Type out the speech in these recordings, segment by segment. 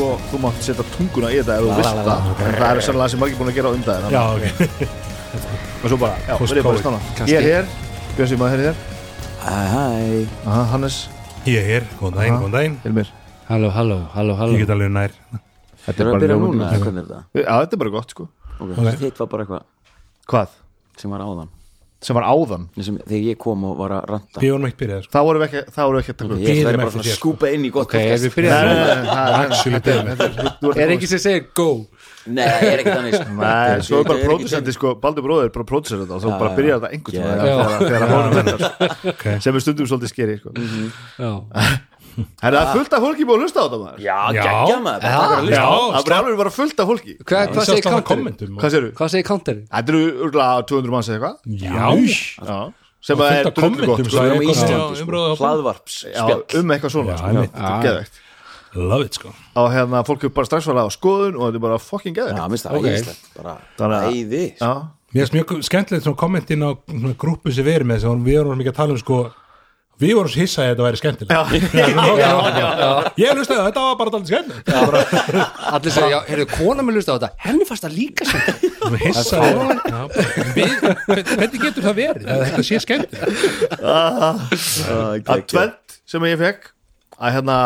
sko, þú mátt setja tunguna í þetta ef þú veist það. en það er sannlega sem margir búin að gera á undan þér Já, ok. Og svo bara, já, Post verið bara COVID, stána. Ég er hér, Björn Sýma er hér. Hæ, hæ. Aha, Hannes, Ég er hér, góðan daginn, góðan daginn. Hilmir Halló, halló, halló, halló. Ég get alveg nær. Þetta er að byrja ljómandi. núna, eða? Hvernig er þetta? Já, þetta er bara gott sko. Ok, Ok. hitt var bara eitthvað Hvað? sem var áðan Sem var áðan. Sem, Þegar ég kom og var að ranta. Við vorum ekki byrjað sko. Það voru ekki, það voru ekki að taka upp. Ég Bíðum bara svona að skúpa inn í gott Ok, við það er- er- Er ekki sem segir go? Nei, er ekki þannig sko. Nei, svo er bara pródusenti sko, Baldur bróður er bara pródusent þetta og þú Já, bara byrjar þetta einhvern tíma sko. Sem er stundum svolítið skeri sko. Já, Það er fullt af fólki búið að hlusta á þetta maður Já, Já. geggja maður Já. að. Já, Það er alveg bara fullt af fólki hvað segir counterin? Hvað séru? Hvað segir counterin? Þetta eru örgulega 200 manns eða eitthvað Já, Já sem að er kommentum, gott sko. sagði Við erum á Já, Íslandi, sko. hlaðvarps Já, um eitthvað svona Já, sko. er geðvegt love it sko og hérna fólk er bara strax farið á skoðun og þetta er bara fucking Já, geðvegt minnst það Ok. æðislegt Bara að- æði Já, Mér finnst mjög skemmtilegt svona kommentin á grúpu sem við erum með sem við vorum mikið að tala um sko við vorum svo hissa að þetta væri skemmtilegt. Ég hlusti að þetta var bara dálítið skemmtilegt. Allir segir, já, heyrðu, kona með lusta á þetta. Henni fannst það líka við, hvernig getur það verið? Að þetta sé skemmtilegt? Að tvent sem ég fekk að hérna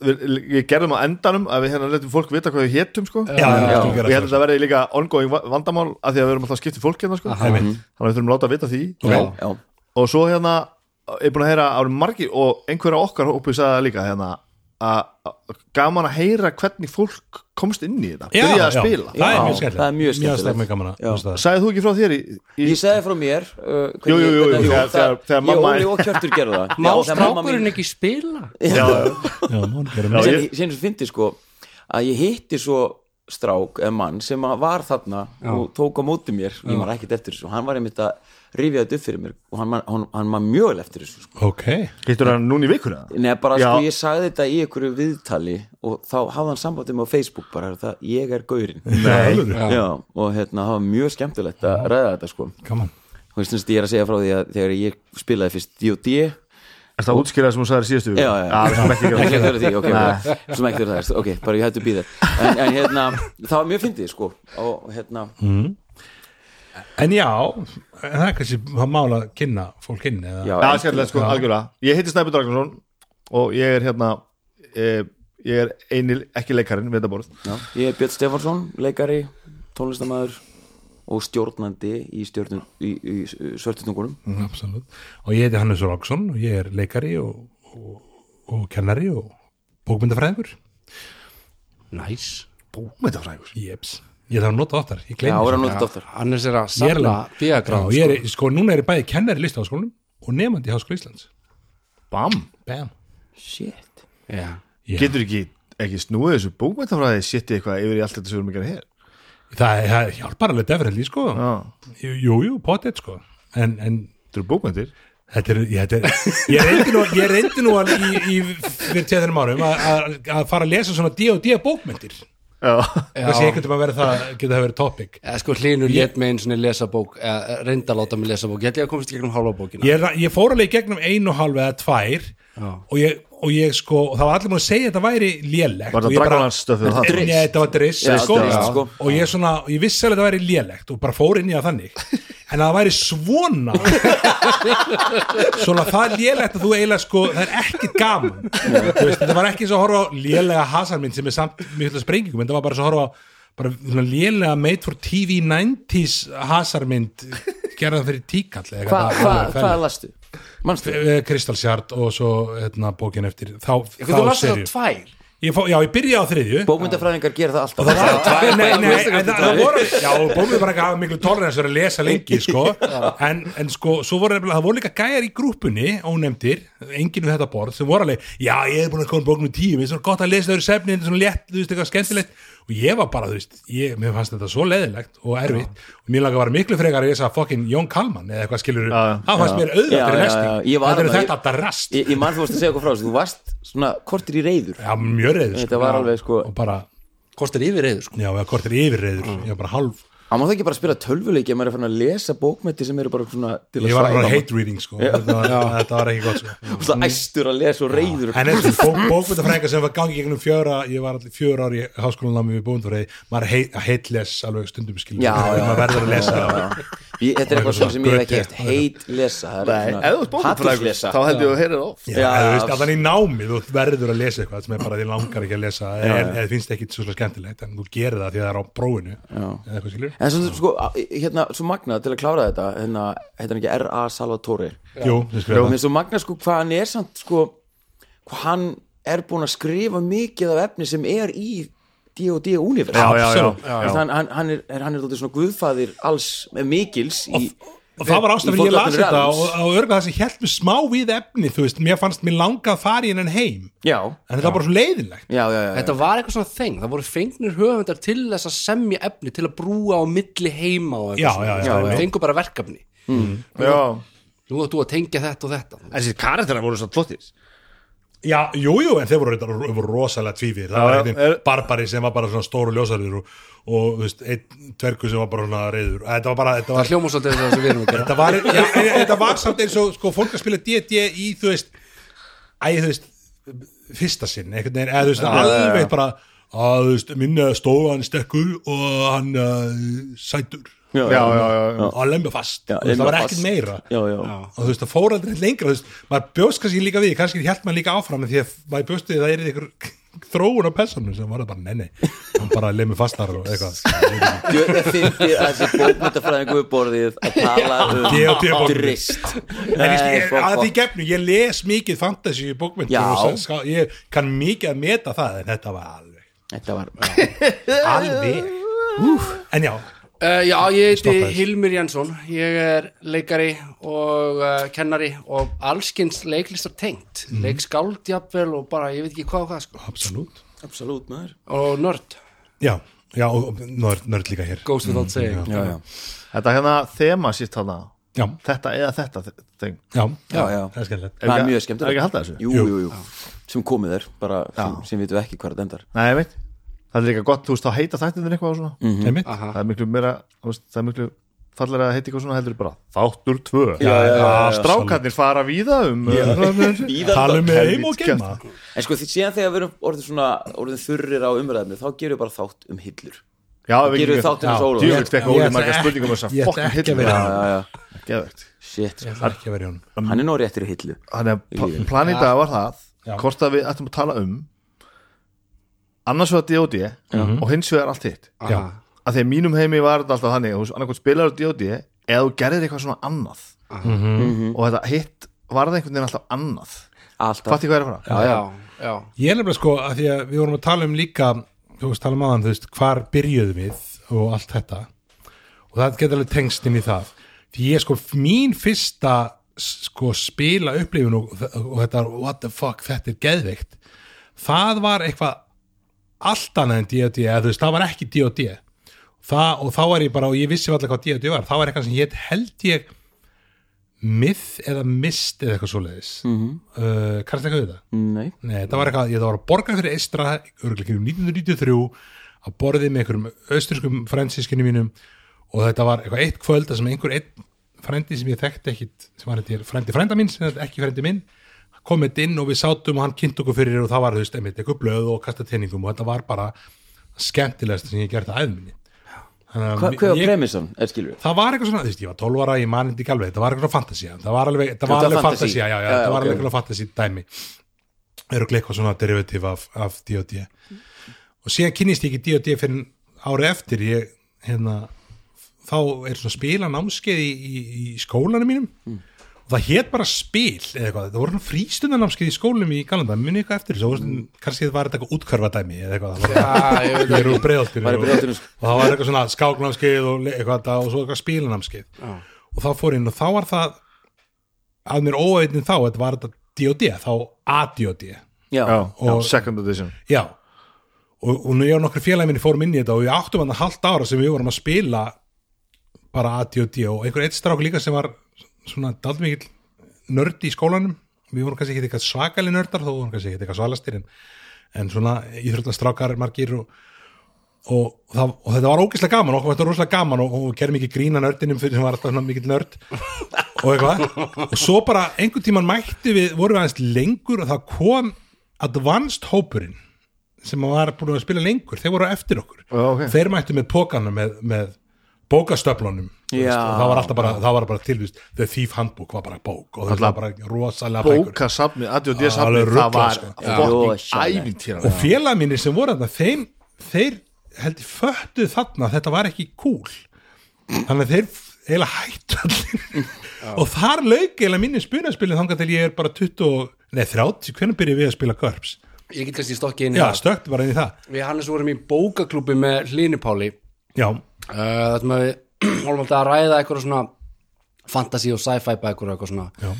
ég gerðum á endanum að við hérna letum fólk vita hvað við hétum sko. Já, já, já, og ég held að þetta verði líka ongoing va- vandamál að því að við erum alltaf að skipta fólk hérna sko. Þannig að við þurfum að láta að vita því. Já, já og svo hérna ég er búin að heyra árið margir og einhverja okkar hópið sagði það líka hérna að gaman að heyra hvernig fólk komst inn í þetta Já, byrjaði að já, spila það er Já, mjög skemmtilegt það er mjög skemmtilegt. Já. Sagði þú ekki frá þér í, í Ég segði frá mér uh, hvernig- Jú, jú, jú, jú, þegar- það- þegar- þegar Ég, mamma- Óli og Kjartur gerðu það Má Já, strákurinn ekki spila? já, já. Já, Já, við ég- sko að ég hitti svo strák eða mann sem var þarna og tók á móti mér, ég var ekkert eftir þessu hann var einmitt að rifja þetta upp fyrir mér og hann, hann, hann var mjög vel eftir þessu sko. Ok, Hittur hann núna í vikuna? Nei, bara Já. sko ég sagði þetta í einhverju viðtali og þá hafði hann sambandið mig á Facebook bara það, ég er gaurinn. Nei. Já, og hérna, það var mjög skemmtilegt að ræða þetta sko. Og veist, ég er að segja frá því að þegar ég spilaði fyrst D&D Er það útskýrað sem hún sagði síðustu Já, já, já. ekki að því, ok, sem ekki að það ok, bara ég hættu að býða en, en hérna, það var mjög fyndið sko og hérna, En já, en það er kannski að mála að kynna fólk inn eða já, Já, skemmtilegt sko, algjörlega. Ég heiti Snæbjörn Dragnarsson og ég er hérna e, ég er eini, ekki leikarinn við þetta borð já, ég er Björn Stefansson leikari, tónlistamæður og stjórnandi í, stjórnum, í, í, í svörtutungunum Mm, Absolutt. Og ég heiti Hannes Róksson og ég er leikari og, og, og kennari og bókmyndafræðingur. Næs. Bókmyndafrægur Jeps, ég þarf að nota oftar Ég Já, gleymi það var þessu. að nota oftar. Annars er að er Já, diagram ég er, sko, núna er ég bæði kennari í listaháskólanum og nefandi í Háskóla Íslands. Bam. Bam. Shit. Já, Já. Getur ekki, ekki snúið þessu bókmyndafræði sitt eitthvað yfir í allt þetta sem við erum ekki að hér? Það, það hjálpar alveg defrelli, sko. Já, Jú, jú, potið, sko. En, en þetta eru bókmyndir Þetta er, ég, þetta er, ég reyndi nú, ég reyndi nú í, í fyrir tveðanum árum að, að, að fara að lesa svona D&D bókmyndir Já, kannski einhvern veginn að vera það, geta það verið topic. Eða sko hlinur lét með einu svona lesa bók eða reynda að láta mig lesa bók. Ég held ég að komast í gegnum hálfa bókina. Ég, ég fór alveg í gegnum einu og hálf eða tvær Já. og ég, og ég sko og það var allir múin að segja að þetta væri lélegt var og það Dragonlance-stöfið það? Nei, þetta var driss Já, sko, driss, sko. og ég, svona, ég vissi alveg að þetta væri lélegt og bara fór inn í það þannig en að það væri svona svona það lélegt að þú eiginlega sko, það er ekki gaman Þú veist, þetta var ekki svo að horfa á lélega hasarmynd sem er samt mjög sprengingum en það var bara svo að horfa á bara svona lélega made for TV 90s hasarmynd gerðan fyrir tíkall eða Hva, hva, Hvað lastu? Manstu? Crystal Shard og svo hérna, bókin eftir þá, Þú last seríu. það tvær ég fó, já, ég byrjaði á þriðju Bókmyndafræðingar gera það alltaf það var, Tvær nei, nei, en það, það er? voru já, bómið bara ekki að hafa miklu tolerans að lesa lengi, sko en, en sko, svo voru nefnilega- það voru líka gæjar í grúpunni, ónefndir enginn við þetta borð, sem voru alveg já, ég hef búin að koma bóknum í tíu, mér er svo gott að lesa þau sefni, þetta er svona létt, þú veist, eitthvað skemmtilegt og ég var bara, þú veist, ég, mér fannst þetta svo leðilegt og erfitt, og mér langa að vera miklu frekar að lesa fokkin Jón Kalman, eða eitthvað skilur Já, já. það fannst mér Já, auðvitað já, já, ég var þetta er þetta drast. Ég, ég mann þú varst að segja okkur frá þessu. Þú varst svona kortir í reyður já, mjög reyður, Þetta var alveg sko og bara kostar yfir reyður sko. Já, eða hvort er yfirreyður, ég var bara hálf hann má það ekki bara spila tölvuleiki ef maður er fann að lesa bókmætti sem eru bara svona til ég var bara hate reading sko. Þetta var, þetta var ekki gott sko. Og það æstur að lesa og reyður en eins og bók, bókmyndafræðingar sem var gangi gegnum fjöra, ég var allir fjöra ári í háskólanámi við bókmyndafræði, maður heit, heitles alveg stundum skilur, Já, já, maður verður að lesa þetta er eitthvað svona sem ég hef ekki heft heit lesa er þá held ég að heyra það oft. Já, Já, þú veist, já. allan í námi, þú verður að lesa eitthvað sem er bara því langar ekki að lesa eða eða finnst ekki svo skemmtilegt en þú gerir það því það er en svo, sko, hérna, svo magnað til að klára þetta hérna, heitir hann ekki R.A. Salvatore? Jú, er svo magnað sko hvað hann er samt sko, hvað hann er búin að skrifa mikið af efni sem er í D&D univers hann, hann, hann er, hann er svona guðfæðir alls með mikils í, og það var ástæður í ég las Forgotten þetta og, og örgulega það sem held mér smá við efni þú veist, mér fannst mér langað að fara í hennan heim. Já, en þetta var bara svo leiðinlegt. Já, já, já, Þetta var eitthvað svona þeng, það voru fengnir höfundar til þess að semja efni, til að brúa á milli heima og eitthvað já, já, svona. já. Þeir fengu bara verkefni. Já, Nú ættu að tengja þetta og þetta. En þessi karakterar voru svo flottir Já, jú, jú, en þeir voru, voru rosalega tvífir það var er- barbari sem var bara svona stóru ljósarður og, og þú veist, einn dvergu sem var bara svona reyður þetta var bara, þetta Það var, hljóma svolítið þess að við erum að gera þetta var, já, en, þetta var samt eins og sko, fólk að spila D&D í, þú veist æ, þú veist, fyrsta sinn veginn, eða þú veist, alveg bara að, þú veist, minna stóð hann stekkur og hann uh, sætur já, Já, já, og fast, Já, þú veist, það var ekkert fast. meira. Já, já. og þú veist, það fór aldrei lengra veist, maður bjóst kannski líka við, kannski hjælt maður líka áfram því að maður bjóst við að það er ykkur þróun á personum sem var það bara, nei, nei hann bara lemur fastar og eitthvað. Jú, það fyndi að þessi bókmyndafræðingu borðið að tala um drist. ég, ég, að því gefnu, ég les mikið fantasy ska- ég kann mikið að meta það en þetta var alveg Þetta var alveg. En já, Uh, já, ég heiti. Hilmir Jensson. Ég er leikari og uh, kennari og allskins leiklistar tengt mm. leikskáldjafvel og bara, ég veit ekki hvað og hvað sko. absolutt. Absolutt maður. Og nörd, já, já, og nörd, nörd líka hér. Goes without saying. Já, já, Þetta hérna þema sitt þarna. Já, Þetta eða þetta þeng já, Já, já. það er skemmtilegt. Það er mjög Er skemmtilegt ekki að halda þessu? Jú, jú, jú, sem komið er bara sem, sem vitum ekki hvað það endar. Nei, ég veit Það er líka gott, þú veist, þá heita þættinir eitthvað og svona. Mhm. Einmitt. Það er miklu meira, þú veist, það er miklu fallega að heita eitthvað svona heldur bara Þáttur tvö. Já, já, já, já, Strákarnir fara víða um Víðan talum með Helvíti heim og geima. En sko, því síðan þegar við erum orðin svona orðin þurrir á umræðinu, þá gerum við bara þátt um hillur. Já, Gerum við hans Ólafs. Djúvill fekk Ég ekki- um að vera- shit sko. það ekki að vera í honum. Hann er nóg réttur í hillu. Þannig að pl- plan í dag var það. Hvort að við ættum að tala um Annars vegar D.O.D. Og hins vegar allt hitt. Að því að mínum heimi var þetta alltaf þannig þú annarkvæmt spilar D.O.D. eða þú gerðir eitthvað svona annað. Og þetta hitt var það einhvern veginn alltaf annað. Alltaf. Fatti hvað er að fara? Já, já. já, já. Ég er nefnilega sko að því að við vorum að tala um líka þú veist tala um aðan, þú veist, hvar byrjuðum við og allt þetta. Og það getur alveg tengst inn í það. Því ég sko, mín fyrsta sko spila upplifun og, og þetta, what the fuck, þetta er geðveikt. Það var eitthvað allt annað en D.O.D. það var ekki D.O.D. Og þá var ég bara, og ég vissi allir hvað D.O.D. var, það var eitthvað sem ég held ég myth eða mist eða eitthvað svoleiðis mm -hmm. uh, kannast eitthvað við það? Nei, Nei, það var eitthvað, ég það var að borga fyrir Eistra, örgulega um 1993 að borðið með einhverjum austurskum fransískinni mínum og þetta var eitthvað eitt kvöld þar sem einhver einn frendi sem ég þekkti ekkit sem var þetta frendi frenda minn, sem þetta ekki frendi minn kom eitt inn og við sátum og hann kynnt okkur fyrir og það var, þú veist, einmitt, eitthvað blöð og kasta tenningum og þetta var bara skemmtilegast sem ég gert að æðminni Hva, hvað var premissan, er skilur það var eitthvað svona, þú veist, ég var 12 ára, ég man ekki alveg, það var eitthvað fantasía, það var alveg, það Þetta var alveg fantasía, já, já, Já, það var alveg eitthvað fantasí dæmi. Eru eitthvað svona derivativ af, af D&D og síðan kynnist ég ekki D&D fyrir ári eftir ég, hérna þá er svona spila námskeið í, í, í skólanum mínum og það hét bara spil eða eitthvað, það voru frístundanámskeið í skólanum í Galanda, muni eitthvað eftir þessu, mm. kannski það var þetta eitthvað útkörfa dæmi eða eitthvað, það var Já, ég veit ég er úr í Breiðholtinu, sko. og það var eitthvað svona skáknámskeið og eitthvað og svo eitthvað spilanamskeið Já. og þá fór inn og þá var það að mér óveitin þá, þetta var þetta D.O.D. þá A.D.O.D. Já, Já, já, Og- second edition Já og, og nú ég og nokkru félagi minni fórum inn í þetta og við áttum hann að halda ára sem við vorum að spila bara A.D.O.D. og einhver eitt strák líka sem var svona daldið mikill nörd í skólanum. Við vorum kannski ekki eitthvað svakali nördar þó vorum kannski ekki eitthvað svalastir en, en svona íþróttastrákar margir og, og, það, og þetta var ógeðslega gaman okkur var þetta rosalega gaman og, og gerðum ekki grína nördinum fyrir sem var alltaf svona mikill nörd og eitthvað. Og svo bara einhvern tíman mætti við, vorum við aðeins lengur og það kom advanced hópurinn sem var búin að spila lengur. Þeir voru eftir okkur. Já, ok. þeir mættu með pókana með, með bókastöflunum það var alltaf bara, það var bara tilvist The Thief Handbook var bara bók og það var bara rosalega bækur bókasafni, ADHD Já, safni alveg það var sko. Ævintýra og félag mínir sem voru þarna þeim, þeir held ég föttuð þarna að þetta var ekki cool þannig að þeir eiginlega hættu allir. Og þar lauk eiginlega minni spunaspilin þangar til ég er bara 20, og- nei 30 hvernig byrjuð við að spila GURPS ég get kannski stokkið inn í já, það. stökkt bara inn í það. Við Hannes vorum í bókaklúbi með Hlynipáli já, það sem við vorum alltaf að ræða eitthvað svona fantasy og sci-fi bækur eitthvað svona. Já.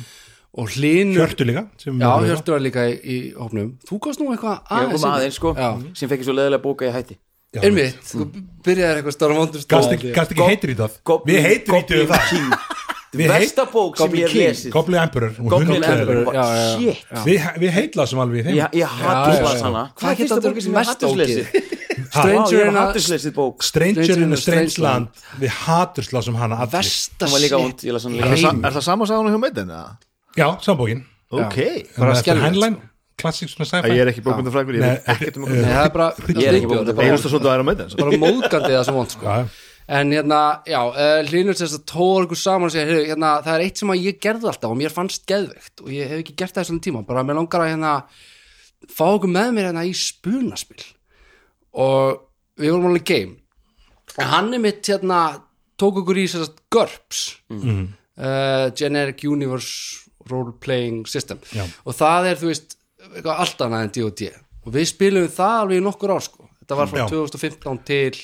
og Hlynur hjörtu líka sem já, Hjörtur var líka í, í hópnum. Þú komst nú eitthvað ég aðeins kom aðeins sko. Já, sem fekk ég svo leðilega bóka ég hætti. Einmitt, þú byrjaðir eitthvað stóra vondur gast ekki, ekki heitir í það? Við heitir í það Við Versta bók sem ég lesið. Goblin Emperor og Goblin. Emperor. Já, já, já. Shit. Við, við heitlasum alveg í þeim. Ég, ég hattuslas já. hana. Hvað sem ég mest hattuslesið? Stranger in a- Stranger in a Strange Land við haturslásum hana allir. Hún er það sa- er það sama sagan hjá meitin? já, sambókin Heinlein, klassík svona sci-fi. Ég er ekki bókmyndafrækur, ég veit ekkert um okkur Nei, það er bara er er meitin bara móðgandi það sem vond sko. Já, en hérna, já, uh, Hlynur þess að tóra ykkur saman og segja, hérna, það er eitt sem að ég gerði alltaf og mér fannst geðveikt og ég hef ekki gert það í svona tíma, bara mér langar að hérna fá okkur með mér hérna í spunaspil og við vorum alveg game en hann er mitt hérna tók okkur í að GURPS uh, Generic Universe Role Playing System Já. og það er, þú veist, eitthvað allt annað en D&D og við spilum það alveg í nokkur ár sko. þetta var frá Já. 2015 til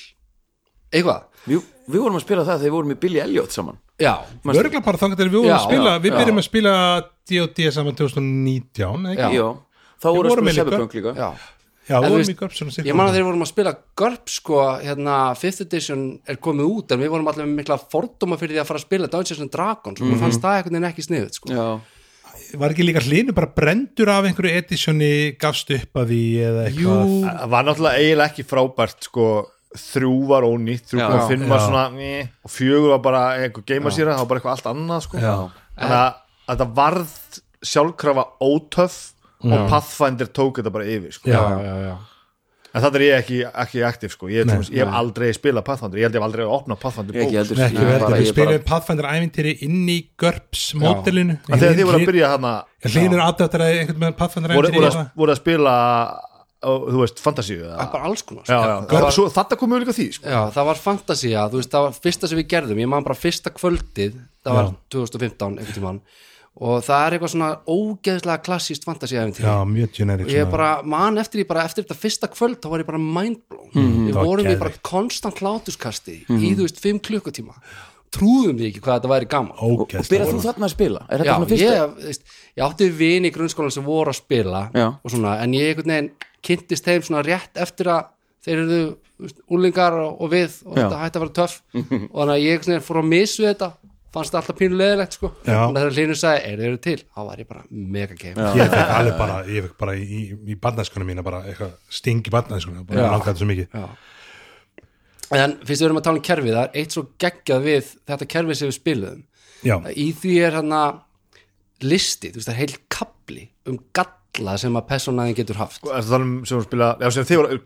eitthvað Við, við vorum að spila það þegar við vorum í Billy Elliot saman já, Örgla bara þangar til við vorum Já, að spila já, við já. byrjum að spila D&D saman 2019 eða ekki? Já. Já, þá vorum við með að spila. Cyberpunk líka já Já, En við vorum í GURPS svona ég man að þeir vorum að spila GURP sko, hérna 5th edition er komið út en við vorum allir með mikla fordóma fyrir því að fara að spila Dungeons and Dragons og mér fannst það einhvern veginn ekki sniðut sko. Já, Var ekki líka hlinu bara brendur af einhverju editioni gafst upp að því eða eitthvað það var náttúrulega eiginlega ekki frábært sko, þrjú var ónýtt, þrjú kom var Já. svona né, og fjögur var bara einhver geimasýra, það var bara eitthvað allt annað sko. Já. þannig að að það varð sjálfkrafa ótöff og Pathfinder tók þetta bara yfir sko. Já. já, já. en það er ég ekki, ekki aktiv sko. ég, Nei. Ég hef aldrei spilað Pathfinder ég held ég hef aldrei opnað Pathfinder ég ekki bók bara- við ég spilum bara- Pathfinder ævintýri inn í GURPS módelinu En þegar þið voru að byrja hana Hlynur aðdættar að einhvern með Pathfinder ævintýri voru, að, voru að spila þú veist, fantasíu Það eða? bara alls konar já, sko. já. Það var, Svo, þetta komum við líka því sko. já, það var veist, það var fyrsta sem við gerðum ég man bara fyrsta kvöldið það var 2015 einhvern tímann og það er eitthvað svona ógeðslega klassíst fantasía Já, mjög generic og ég bara, man eftir ég bara eftir þetta fyrsta kvöld þá var ég bara mindblown. Við Mhm. það var vorum í bara konstant hlátuskasti í þú veist 5 klukkutíma. Trúðum við ekki hvað þetta væri gaman. Og Ógeðslega byrjað þú þarna að spila? Er þetta Já, svona fyrsta? ég, veist, ég átti vini í grunnskólan sem voru að spila og svona, en ég einhvern veginn kynntist þeim svona rétt eftir að þeir eru úlingar og, og við og Já. þetta hætti að vera töff. Og þannig að ég fór að misu þetta fannst það alltaf pínu leðilegt sko að þegar hlýnur sagði, er þeir eru til þá var ég bara mega game Ég fekk alveg bara, ég fekk bara í, í, barnæskunum mína bara eitthvað sting í barnæskunum bara Já. langaði svo mikið Já. en fyrst við erum að tala um kerfið það er eitt svo geggjað við þetta kerfið sem við spiluðum Já, í því er hann listi, þú veist það er heil kapli um galla sem að personaðin getur haft Er það um sem þú spila Já, sem þið voru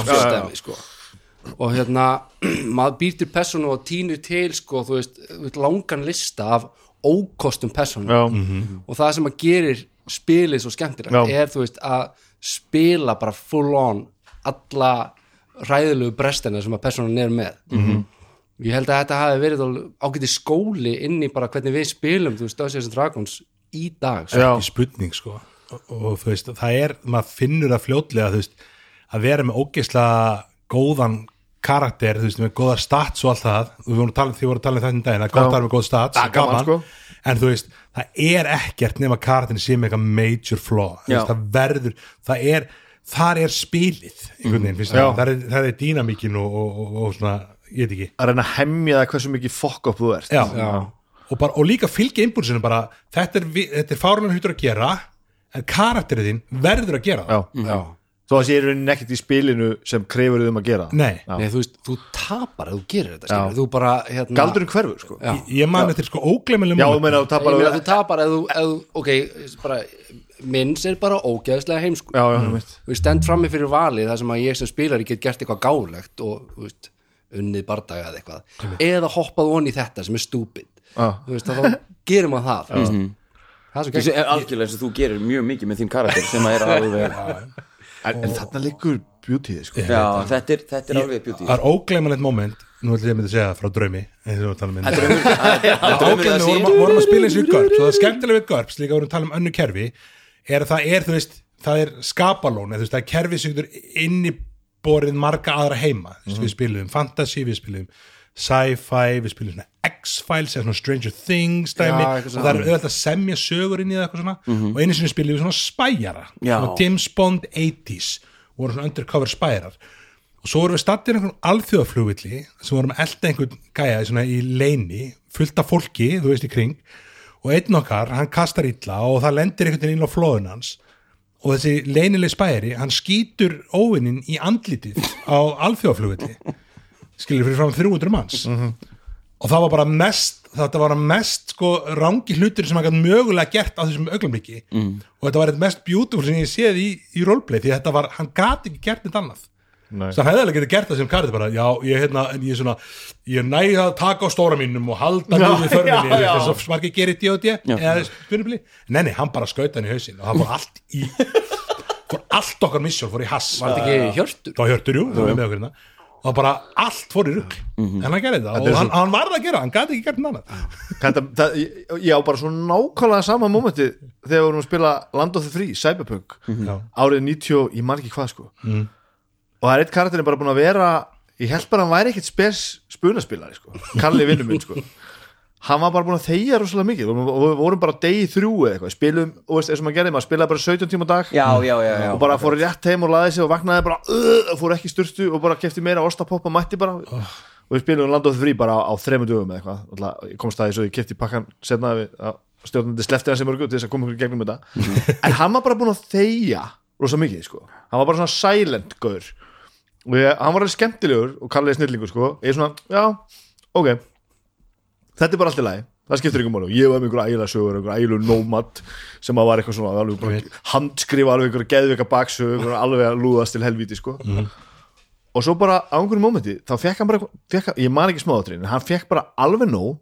systemi, sko. Og hérna maður býr til personu og týnir til sko, þú veist, þú veist, langan lista af ókostum personu Já. og það sem að gerir spilið svo skemmtilegt er þú veist að spila bara full on alla ræðilegu brestina sem að personan er með -hmm. ég held að þetta hafi verið ágæti skóli inn í bara hvernig við spilum þú veist, Dungeons and Dragons í dag sko. Ekki spurning sko og, og þú veist, það er, maður finnur það fljótlega þú veist, að vera með ógeðslega góðan karakter, þú veist, með góða stats og allt það, við vorum að tala, þið voru að tala um þetta daginn, það er gott Já. að vera með góð stats, Ja, gaman, sko. en þú veist, það er ekkert nema karakterin sem eitthvað major flaw, þú Já. veist, það verður það er, þar er spilið einhvern veginn, Já. það, það er, það er dýnamíkin og, og, og, og svona, ég veit ekki Að reyna að hemja það hversu mikið fokk upp þú ert já, Og, bara, og líka fylgja impulsinu bara þetta er, er fárlega hlutur að gera en karakterið þín verður að gera það Já. Já. Þó að sé í rauninni ekkert í spilinu sem krefur þið um að gera. Nei. Nei, þú veist, þú tapar ef þú gerir þetta, skilur Þú bara, hérna galdurinn hverfur sko. Já. ég, ég man þetta sko óglemileg Já, þú meina að þú Ég tapar meina, alveg- þú tapar ef þú, ef þú, ok, bara minns er bara ógeðslega heimsku Já, já, mm. Þú stend frammi fyrir valið þar sem að ég sem spilari get gert eitthvað gálegt og, þú veist, unnið bardaga eða eitthvað. Eða hoppað von í þetta sem er stúpid. Já. Þú veist, þá gerir maður það. Þú veist. Það er svo gegn er algjörlega eins og þú gerir mjög mikið með þín karakter sem að er alveg en, en þarna liggur beautyð sko. Já, þetta er, þetta er alveg beauty. Það er óglemanlegt moment nú ætlum ég að mynda að segja frá draumi tala um það vorum, að- spila eins og í GURPS og það er skemmtilega við GURPS líka vorum að tala um önnu kerfi er að það er, þú veist, það er skapalón eða þú veist, það er kerfi sem getur inniborið marga aðra heima. Við spilum fantasy, við spilum sci-fi, við spilum svona X-Files eða svona Stranger Things dæmi. Já, og það er auðvitað að semja sögur inn í það eitthvað svona. Og einu sinni spilum við svona spæjara svona James Bond 80s voru svona undercover spæjarar. Og svo vorum við stattir einhvern alþjóðaflugvilli sem vorum elda einhvern gæja svona í leini, fullt af fólki þú veist í kring, og einn okkar hann kastar illa og það lendir einhvern veginn inn á flóðun hans. Og þessi leinileg spæjari, hann skýtur óvinnin í andlitið á alþjóðaflugvilli skilur fyrir fram 300 manns og það var bara mest þetta var mest sko rangi hlutur sem hann gæti mögulega gert á þessum augnablikki mm. og þetta var eitthvað mest beautiful sem ég séð í, í roleplay því þetta var, hann gati ekki gert neitt annað Nei. það hefði alveg getið gert það sem karið bara, já, ég, hérna, en ég er svona ég næði að taka á stóra mínum og halda mjög við þörfinni þess að smarki gerir D.O.D. eða spurnibli, nei, nei, hann bara skaut hann í hausinn og það fór allt í fór allt okkar missjón, fór í hass Var þetta ekki hjörtur? Og bara allt fór í rugg en hann gerði það er og hann, svo- hann varð að gera, hann gæti ekki gert annað. Þetta, það, ég, ég á bara svo nákvæmlega sama momenti þegar við vorum að spila Land of the Free, Cyberpunk Já. árið 90, ég man ekki hvað sko. Og það er eitt karakterin bara búin að vera ég held bara að hann væri ekkit spes spunaspilari sko, Kalli vinnum minn sko hann var bara búin að þegja rosalega mikið. Og við vorum bara degi þrjú eða eitthvað. Spilum, og veist, eins og maður gerði, maður spilaði bara 17 tíma á dag. Já, já, já, já. Og bara fór rétt heim og laði sig og vaknaði bara uh, og fór ekki í sturtu og bara kefti meira ostapoppa mætti bara. Og við spilum Land of the Free bara á, á þremur dögum eða eitthvað. Komst það í svo ég kefti pakkan setna við að stjórnandi slefti hans í mörgu til þess að koma ykkur í gegnum þetta. En hann var bara búin að þegja rosa mikið sko, hann var bara svona silent gaur. Og ég, hann var alveg skemmtilegur og kalliði snillingur sko. Ég er svona, já, ok þetta er bara allt í lagi. Það skiptir ykkur máli. Og ég var með einhver ægilega sögur einhver ægilega nómat sem að var eitthvað svona alveg bara, handskrifa alveg einhver geðvika baksög einhver alveg að lúðast til helvíti sko. og svo bara á einhverjum mómenti þá fekk hann bara, hann- ég man ekki smáðatrinn en hann fekk bara alveg nóg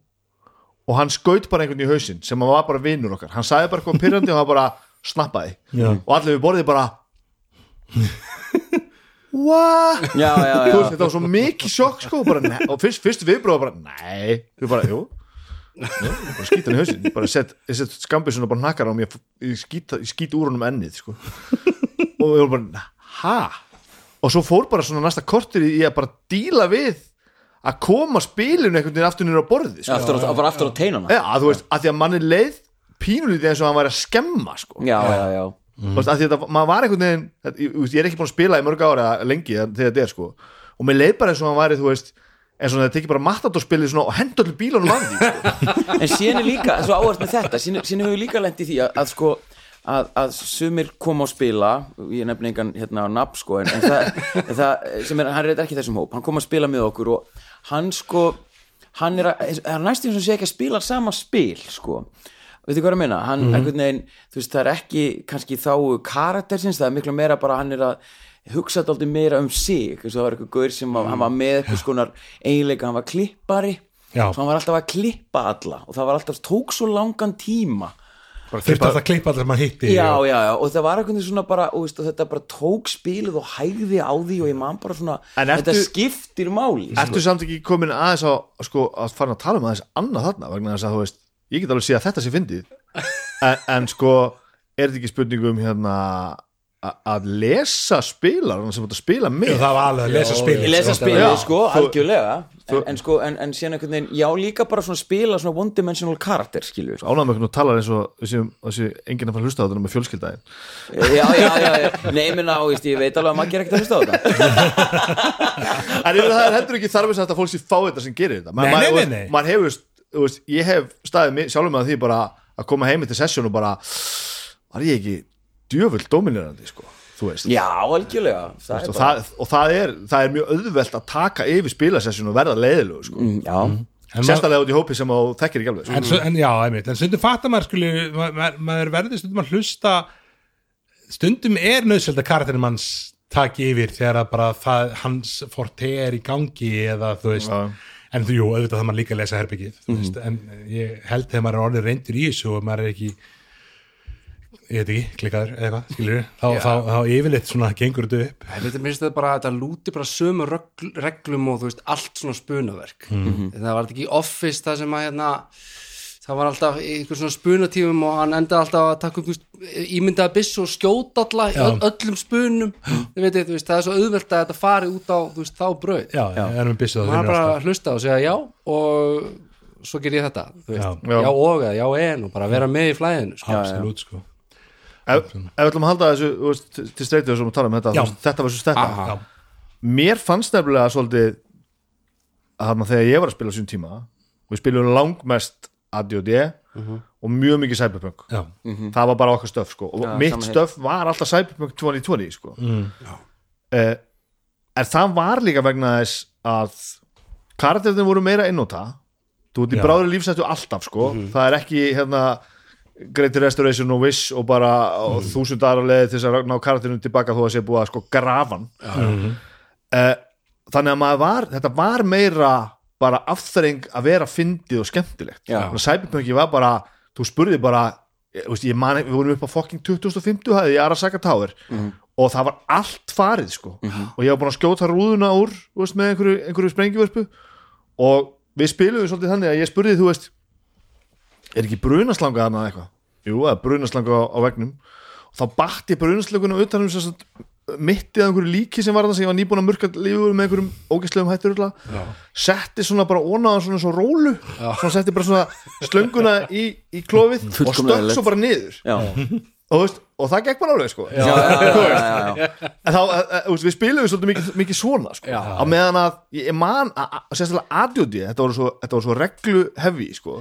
og hann skaut bara einhvern í hausinn sem var bara vinnur okkar, hann sagði bara eitthvað pyrrandi og hann bara snappaði. Já. og allir við borðið bara what? Já, já, Þú veist, já þetta var svo mikið sjokk sko bara, og fyrst, fyrst viðbróða bara, nei. Við bara, jú. Bara skýta hann í hausinn. Ég bara set, ég set skambisuna bara hnakkar á mér ég skýta, ég skýta úr honum ennið sko. og ég var bara, ha? Og svo fór bara svona næsta kortir í að bara díla við að koma spilinu einhvern veginn aftur nýra á borði sko. Aftur, bara aftur á teinana. Já, að þú veist, að því að manni leið pínulítið eins og hann væri að skemma sko. Já, já, já Þú veist, þetta- maður var einhvern veginn ég, er ekki búin að spila í mörg ára lengi þegar þetta er sko og mér leið bara eins og hann væri þú veist eins og þetta tekið bara matadórspilið og hendur allir bílunum af því sko. En síðan er líka, svo áherslu með þetta síðan, hefur líka lent í því að, að sko að, að sumir koma að spila ég nefni engan hérna á nafn sko en, en það, það sem er, hann er ekki þessum hóp hann kom að spila með okkur og hann sko hann er, að, næstum sem sé ekki að spila sama spil sko veitu hvað er að minna, hann mm einhvern veginn þú veist, það er ekki kannski þá karaktersins, það er miklu meira bara hann er að hugsa þetta meira um sig. Það var eitthvað gaur sem að, hann var með eitthvað skonar eiginleika, hann var klippari. Já. svo hann var alltaf að klippa alla og það var alltaf, tók svo langan tíma. Þurfti alltaf að klippa allir sem hann hitti já, og, já, já, og það var eitthvað svona bara og, veist, og þetta bara tók spilið og hægði á því og ég man bara svona, ertu- þetta skiptir máli. Ertu samt ekki komin aðeins á sko, að fara að tala um aðeins annað þarna vegna þess að þú veist, ég get alveg sé að þetta sé fyndið. En, en sko er þetta ekki spurningum hérna að lesa spilar sem þetta spila með? Það var alveg að lesa spil ég lesa Já, spilið sko, þú- algjörlega. en, en sko, en, en síðan einhvern veginn já, líka bara svona spila svona one dimensional karakter skilur. Ánægum þú talar eins og þessi, enginn að fara að hlusta á þetta með fjölskyldaðin já, já, já, já, nei, minna, veist, ég veit alveg að maður gerir ekkert að hlusta á þetta. En það er heldur ekki þarfis að fólk sé fá þetta sem gerir þetta. Maður- þú hefur, þú veist, ég hef staðið sjálfur með því bara að koma heim til sesjón og bara var ég ekki djöfull dominerandi sko þú veist já, algjörlega það er og, bara, það, og það, er, það er mjög auðvelt að taka yfir spilasessjun og verða leiðilegu sko. Mm, já, En sérstaklega út í hópi sem þú þekkir ekki alveg sko. en, svo, en já, einmitt, en stundum fattar maður skuli, maður, maður verður stundum að hlusta stundum er nöðsöld að karakterin manns taki yfir þegar að bara það, hans forte er í gangi eða þú veist Já. En þú, jú, auðvitað það maður líka að lesa herbyggið mm veist, en ég held þegar maður er orðið reyndur í þessu og maður er ekki ég veit ekki, klikkaður eða eitthvað, skilur þá, Já. þá, þá yfirleitt svona gengur þetta upp. Þetta er minnst þetta bara, þetta lúti bara sömu regl, reglum og þú veist, allt svona spunaverk. Það var þetta ekki Office það sem að hérna það var alltaf í einhver svona spunatífum og hann endaði alltaf að taka þú veist, ímyndaða byss og skjóta Já. öll, öllum spunum veit, þú veist, það er svo auðvelt að þetta fari út á veist, þá brauð já, já. maður bara að hlusta og segja já og svo ger ég þetta Já. já. Já. og eða já en og bara vera með í flæðinu sko. absolutt sko ef, ef við ætlum að halda þessu veist, til- streytið sem við tala um þetta þetta var svo stetta mér fannst nefnilega svolítið að þarna þegar ég var að spila sín tíma við spilum langmest ADOD og mjög mikið cyberpunk. Já, það var bara okkar stöf sko. og Já, mitt stöf var alltaf cyberpunk 2020 sko. mm, uh, en það var líka vegna þess að karakterinn voru meira einnóta þú ert í bráður lífsættu alltaf sko. það er ekki hérna Great Restoration og Wish og bara og þúsund aðra leið til þess að ná karakterinn tilbaka þó að sé búið að sko grafan uh, þannig að maður var þetta var meira bara afþreng að vera fyndið og skemmtilegt. Cyberpunki var bara þú spurði bara veist, ég man, við vorum upp á fucking 2050 hæði í Arasaka Tower og það var allt farið sko. Og ég var búin að skjóta rúðuna úr veist, með einhverju, einhverju sprengjuvörpu og við spiluðum svolítið þannig að ég spurði þú veist er ekki brunaslanga þarna eða eitthvað? Jú, það er brunaslanga á, á vegnum og þá batti brunaslanguna utan um sem sagt, mittið af einhverju líki sem var það sem ég var nýbúin að murka lífur með einhverjum ógæslegum hættur setti svona bara onaðan svona svo rólu. Svona setti bara svona slönguna í, í klófið og stökk svo bara niður. Já, og, veist, og það gekk bara alveg sko. Já, já, já, en þá, eh, eh, veist, við spilum svolítið mikið, mikið svona sko. Á meðan að ég man, að- sérstaklega adjóti þetta voru svo, svo reglu hefi sko.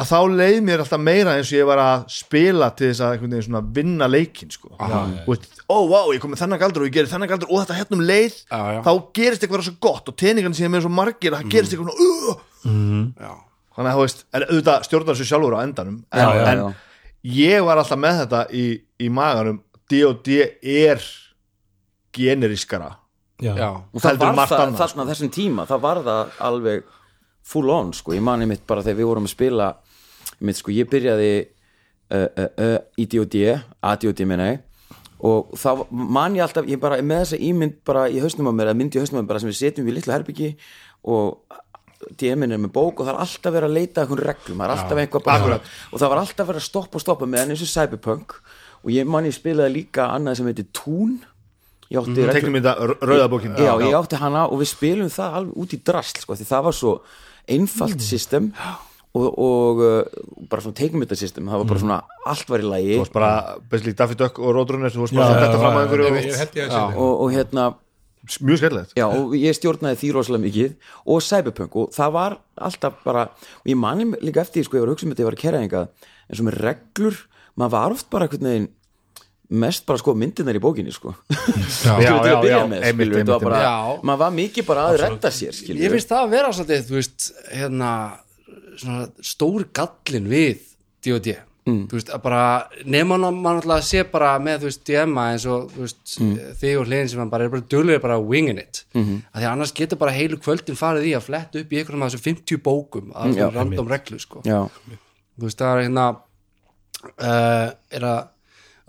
Að þá leið mér alltaf meira eins og ég var að spila til þess að einhvern veginn svona vinna leikin sko. og veist, ó, vá, ég kom með þennan galdur og ég gerir þennan galdur og þetta hérna um leið Já, já. þá gerist eitthvað svo gott og teningarnir sem er svo margir að það gerist eitthvað svona, uh, já, þannig að þú veist, en auðvitað stjórnar sér sjálfur á endanum en, Já, já, en ég var alltaf með þetta í, í maganum D&D er já, og það var margt það annað, þarna þessum tíma, það var það alveg full on, sko, ég mani mitt bara þegar við vorum að spila, mitt sko ég byrjaði uh, uh, uh, í D.O.D. A.D.O.D. meina ég. Og þá man ég alltaf, ég bara með þessa ímynd bara í hausnum á mér, að myndi í hausnum á mér bara sem við setjum við litla herbyggi og DM-in er með bók og það er alltaf verið að leita að einhvern reglum, það er alltaf eitthvað bara, og það var alltaf verið að stoppa og stoppa með hann eins og Cyberpunk og ég man ég spilaði líka annað sem heitir Toon ég átti reglum tegnum þetta rauðabókin já, ég átti hana og við spilum það alveg út í drasl sko, því það var svo einfalt system. Og, og uh, bara svona teiknum þetta system. Það var bara svona, allt var í lagi. Þú varst bara, basically Daffy Duck og Roadrunner þú varst já, bara já, þetta fram að já, einhverju og, og hérna, mjög skemmtilegt. Já, og ég stjórnaði því rosalega mikið. Og Cyberpunk og það var alltaf bara, og ég mani líka eftir því, sko, ég var að hugsa um þetta, ég var að kæra einhvað en svo með reglur, maður var oft bara einhvern veginn mest bara sko myndirnar í bókinni sko. Já. Já, já, með, einmitt, einmitt, maður var mikið bara að redda sér skilur ég finnst það að vera svolítið, þú veist, hérna svona stóri gallin við D.O.D. Mm. þú veist, að bara nema mann alltaf að sé bara með, þú veist, DM-a eins og, þú veist, Mm. þig og hliðin sem hann bara er bara duglega bara winging it Mhm. -hmm. að því annars getur bara heilu kvöldin farið í að fletta upp í einhverjum af þessum 50 bókum að Mm, já, random reglu, sko já, þú veist, það er hérna uh, er að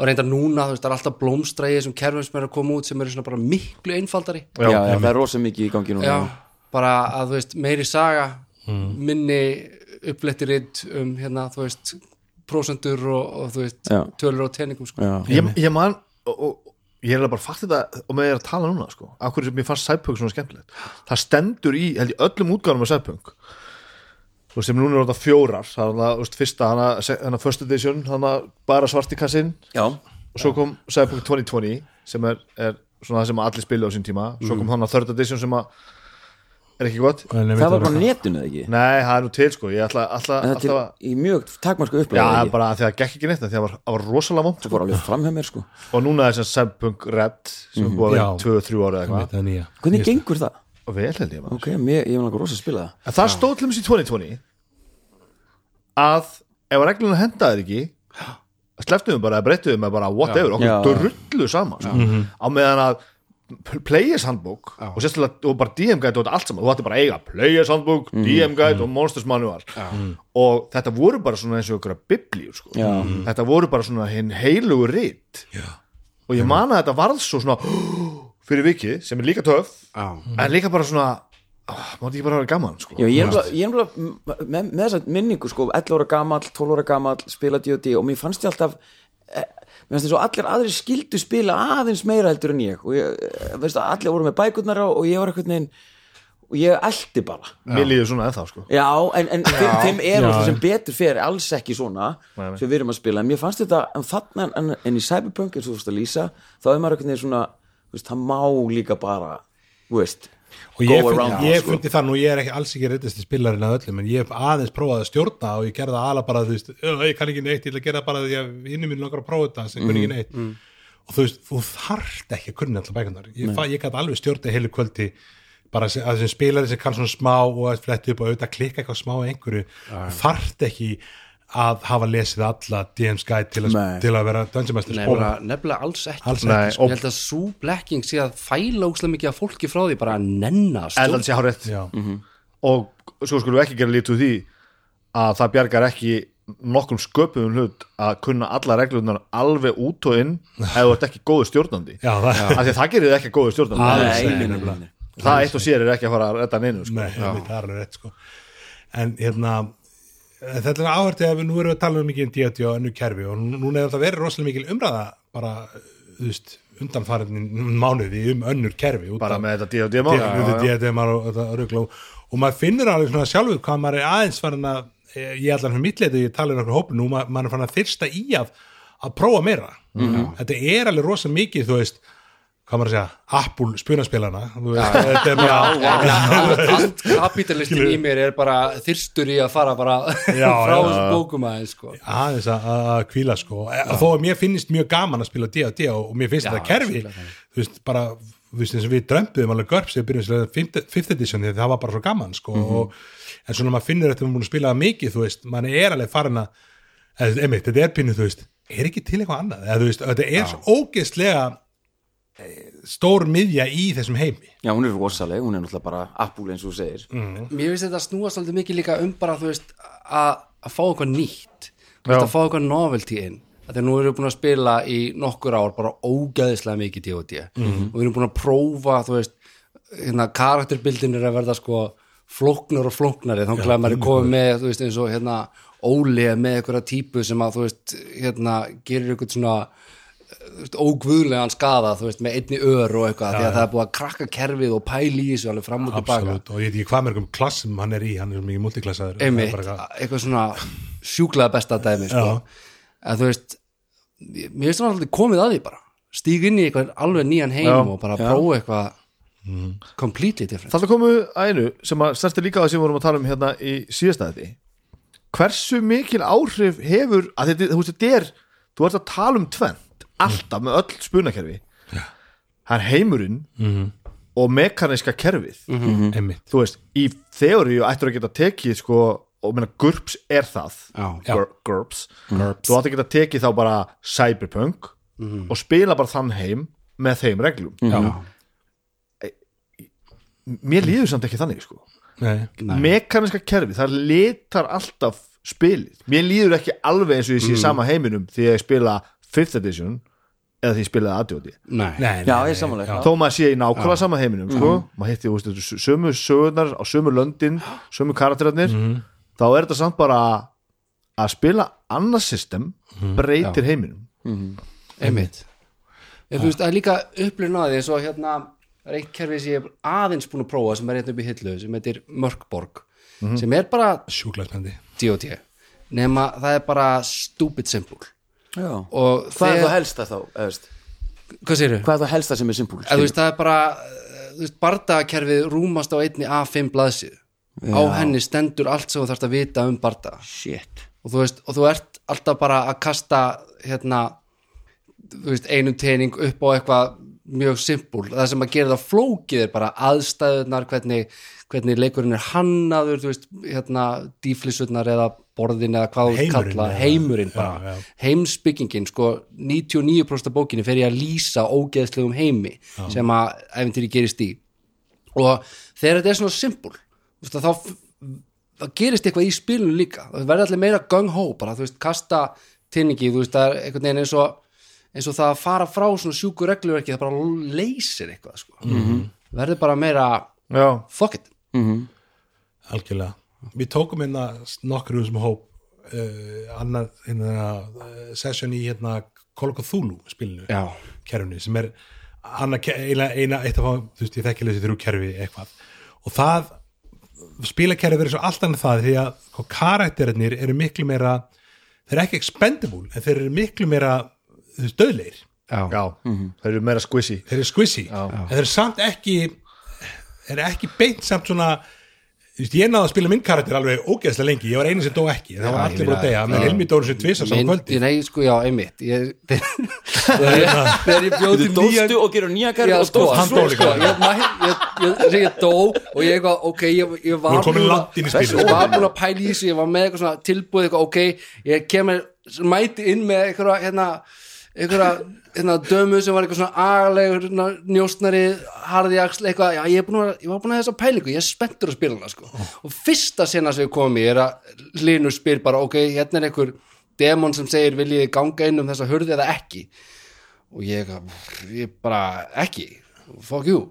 og reynda núna, þú veist, það er alltaf blómstræði sem kerfum sem er að koma út sem eru svona bara miklu einfaldari já, já, það er rosa mikið í gangi núna já, bara að þú veist meiri saga minni upplettirinn um hérna, þú veist prósendur og, og þú veist Já. tölur og tenningum sko. já. ég, ég man og, og ég er bara fatt þetta og með ég er að tala núna sko af hverju sem ég fannst Cyberpunk svona skemmtilegt. Það stendur í, held ég, öllum útgáðum af veist, sem núna er þetta fjórar það er það, þú veist, fyrsta, hana, hana first edition hana bara svarti kassinn. Já, og svo kom Cyberpunk 2020 sem er, er svona það sem allir spilu á sín tíma. Svo kom hana third edition sem að er ekki gott? En það var bara á netinu eða ekki? Nei, það er nú til sko, ég ætla, ætla það alltaf að til, í mjög takmarsku já, það er bara að því að það gekk ekki neitt af því að það var, það var rosalega vond það fór alveg fram hjá mér sko. Og núna er sem Cyberpunk Red sem er búið að vera Já. 2-3 ára eða eitthvað. það er nýja. Hvernig gengur það? og vel held ég maður. Ok, mér, ég var náttúrulega rosa að spila það. En það stóð til þess í 2020 að ef regluna hendaði ekki sleftuðum bara, breyttuðum bara whatever, okkur drullu saman sko. á meðan að Players handbook og sérstaklega og bara DM guide og allt saman, þú ætti bara að eiga Players handbook, DM guide og Monsters manual. Og þetta voru bara svona eins og ykkur að biblíu sko. Já. þetta voru bara svona hinn heilugu rit. Já. og ég man að þetta varð svo svona fyrir vikið sem er líka töff Já. en líka bara svona mátti ekki bara vera gaman sko. Já, ég er er bara með, með þessa minningu sko, 11 ára gamall, 12 ára gamall spila D&D og mér fannst ég alltaf mér fannst þess að allir aðrir skildu spila aðeins meira heldur en ég og ég, eh, veistu, allir voru með bækurnar á og ég var eitthvað neginn og ég eldi bara mér líður svona ennþá sko. Já, en, en þeim, þeim er Já. alltaf sem betur fyrir alls ekki svona Nei, nei. sem við erum að spila, en mér fannst þetta en þarna, en, en í Cyberpunk eins og þú veist að lýsa þá er maður eitthvað neginn svona þú veist, það má líka bara þú veist, og ég, around, ég sko. fundi það nú, ég er ekki, alls ekki reyndist spilarinn að öllum, en ég hef aðeins prófað að stjórna og ég gerði það ala bara, þú veist "Ö, ég kann ekki neitt, ég að gera bara því að inni mín langar að prófa þetta sem kunni ekki neitt. og þú veist, þú þarft ekki að kunni alltaf bækunar, ég, ég gæti alveg stjórna heilu kvöldi, bara að sem spilari sem kann svona smá og að fletti upp og auðvitað klikka eitthvað smá í einhverju þarft ekki að hafa lesið alla DM's Guide til að, til að vera Dungeon Master. Sko. nefnilega, nefnilega alls ekki. Alls ekki, sko. ég held að svo blekking sé að fæla óslega mikið af fólki frá því bara að nenna að en það sé hárétt Já. og svo skulum við ekki gera lítið úr því að það bjargar ekki nokkrum sköpum hlut að kunna alla reglunar alveg út og inn ef þú ert ekki góður stjórnandi. Já, það, af því að það gerir þið ekki góður stjórnandi. Nei, það eitt og sér er ekki að fara að redda neinu sko. Nei, einmitt, það er alveg rétt sko. En hérna þetta er áhvertið að við nú erum við að tala um mikið um D&D og önnu kerfi og nú- núna er þetta verið rosalega mikil umræða bara, þú veist, undanfærin mánuði um önnur kerfi út bara með þetta D&D mál. D&D mál og þetta rugl og, og maður finnur alveg svona sjálfur hvað maður er aðeins farin að eh, ég allan fyrir mittleiti, ég tala um okkur hópin nú ma- maður er farin að þyrsta í að að prófa meira. Þetta er alveg rosa mikið þú veist, hvað maður að segja Apple spunaspilana þetta er bara allt kapitalistin í mér er bara þyrstur í að fara bara Já, frá já. bókum aðeins sko. aðeins að að kvíla sko. Og þó að mér finnst mjög gaman að spila D&D og mér finnst Já, þetta kerfi þú veist bara þú veist eins og við drömpuðum alveg görp sem byrjum slega 5th edition því það var bara svo gaman sko. Og, en svona maður finnur þetta við búin að spila mikið þú veist, mann er alveg farin að þetta er pínu þú veist er ekki til eitthvað annað, eða þú veist, þetta er ógeðslega stór miðja í þessum heimi. Já, hún er rosaleg, hún er náttúrulega bara Apple eins og þú segir. Mér finnst þetta snúast svolítið mikið líka um bara þú veist að að fá eitthvað nýtt. Að fá eitthvað novelty inn. Þegar nú erum við búin að spila í nokkur ár bara ógæðislega mikið D&D og við erum búin að prófa þú veist, hérna karakterbildin er að verða sko flóknar og flóknari. Þá glæðum maður er komið með þú veist eins og hérna Óli er með einhverja típu sem að þú veist hérna gerir eitthvað svona ógvöðlegan skada þú veist, með einni ör og eitthvað því að það er búið að krakka kerfið og pæli í þessu alveg fram og tilbaka og ég veit ekki hvað mörgum klassum hann er í, hann er mikið bara eitthvað svona sjúklega besta dæmi sko. að þú veist mér finnst það alltaf komið að því bara. Stíg inn í eitthvað alveg nýjan heim Já. og bara prófa eitthvað completely different. Þarna komu að einu sem að snerti líka á það sem við vorum að tala um hérna í síðasta þetta Hversu mikil áhrif hefur að þetta, þú veist, þetta er þú ert að tala um tvent alltaf með öll spunakerfi. Það er heimurinn og mekaniska kerfið. Einmitt. Þú veist, í þeoríu ættur að geta tekið sko, og meina GURPS er það. GURPS, þú ættur að geta tekið þá bara Cyberpunk og spila bara þann heim með þeim reglum. Mér líður samt ekki þannig sko. Nei. mekaniska kerfi, það litar alltaf spilið, mér líður ekki alveg eins og ég sé sama heiminum því að ég spila 5th edition eða því ég spilaði nei, Já, ég er já. þó maður sé í nákvæmlega sama heiminum sko, maður hitti þú veist, sömu sögurnar á sömu löndin, sömu karakterarnir. Þá er þetta samt bara að spila annað system breytir heiminum. Einmitt. Ég, þú veist, það er líka upplifun að því eins og hérna er eitt kerfi sem ég er aðeins búin að prófa sem er hérna upp í hillu sem heitir Mörkborg sem er bara sjúklega spennandi. D.O.T. nema það er bara stupid simple Hvað er þegar- það helsta þá? eða veist? hvað séru? Hvað er það helsta sem er simpúl? Það er bara eh, þú veist, bardagakerfið rúmast á einni A5 blaðsíðu á henni stendur allt sem þú þarfst að vita um shit og þú veist, og þú ert alltaf bara að kasta hérna veist, einum tening upp á eitthvað mjög simpul, það sem að gera það flókið er bara aðstæðunar hvernig, hvernig leikurinn er hannaður veist, hérna, dýflissurnar eða borðin eða hvað þú Heimurinn, kalla já. heimurinn Já, bara, já. heimsbyggingin sko, 99% af bókinni fer ég að lýsa ógeðslegum heimi sem að æfintýri gerist í og þegar þetta er svona simpul þú veist, að þá gerist eitthvað í spilinu líka það verður allir meira gung-ho bara, þú veist, kasta tinningi, þú veist, það er einhvern veginn eins og eins og það að fara frá svona sjúku regluverki, það bara leysir eitthvað sko. Mhm. -hmm. verður bara meira já, fuck it algjörlega við tókum hérna nokkur um sem hóp uh, annar hérna, uh, session í hérna of Cthulhu spilinu já, kerfni sem er annað, eina, eina eitt af á, þú veist, ég þekki þessi þrjú kerfi eitthvað. Og það spilakerfi verður svo allt annað það því að sko, karakterinir eru miklu meira þeir eru ekki expendable en þeir eru miklu meira þú veist, döðleir já, já, það eru meira squishy. Þeir eru squishy. En þeir eru samt ekki þeir eru ekki beint samt svona ég náði að spila minn karakter alveg ógeðslega lengi, ég var eini sem dó ekki en það var allir búin að deyja, með Hilmi Dóru sem tvisa saman kvöldi nei, sko, já, einmitt ég, þegar ég, þegar ég bjóð Þú til nýja dóstu og gerur nýja Já, og sko, dóstu hann sko, dó líka. sko, ég, ég, ég, ég, ég dó og ég eitthvað, ok, ég, ég var Þú komin búinn að- langt inn í spilið. Ég var búin að pæla í þessu, ég var með eitthvað svona tilbúið eitthvað, ok, ég kemur mæti inn með eitthvað hérna, eitthvað hérna dömu sem var eitthvað svona agalegur hérna, njóstnari, harði axl eitthvað, já, ég, að, ég var búin að þessa pælingu. Ég er spenntur að spila hana, sko. Og fyrsta sena sem ég kom í er að Linur spyr bara, ok, hérna er einhver demon sem segir, viljið þið ganga inn um þessa hurði eða ekki? Og ég, ég bara ekki. Fuck you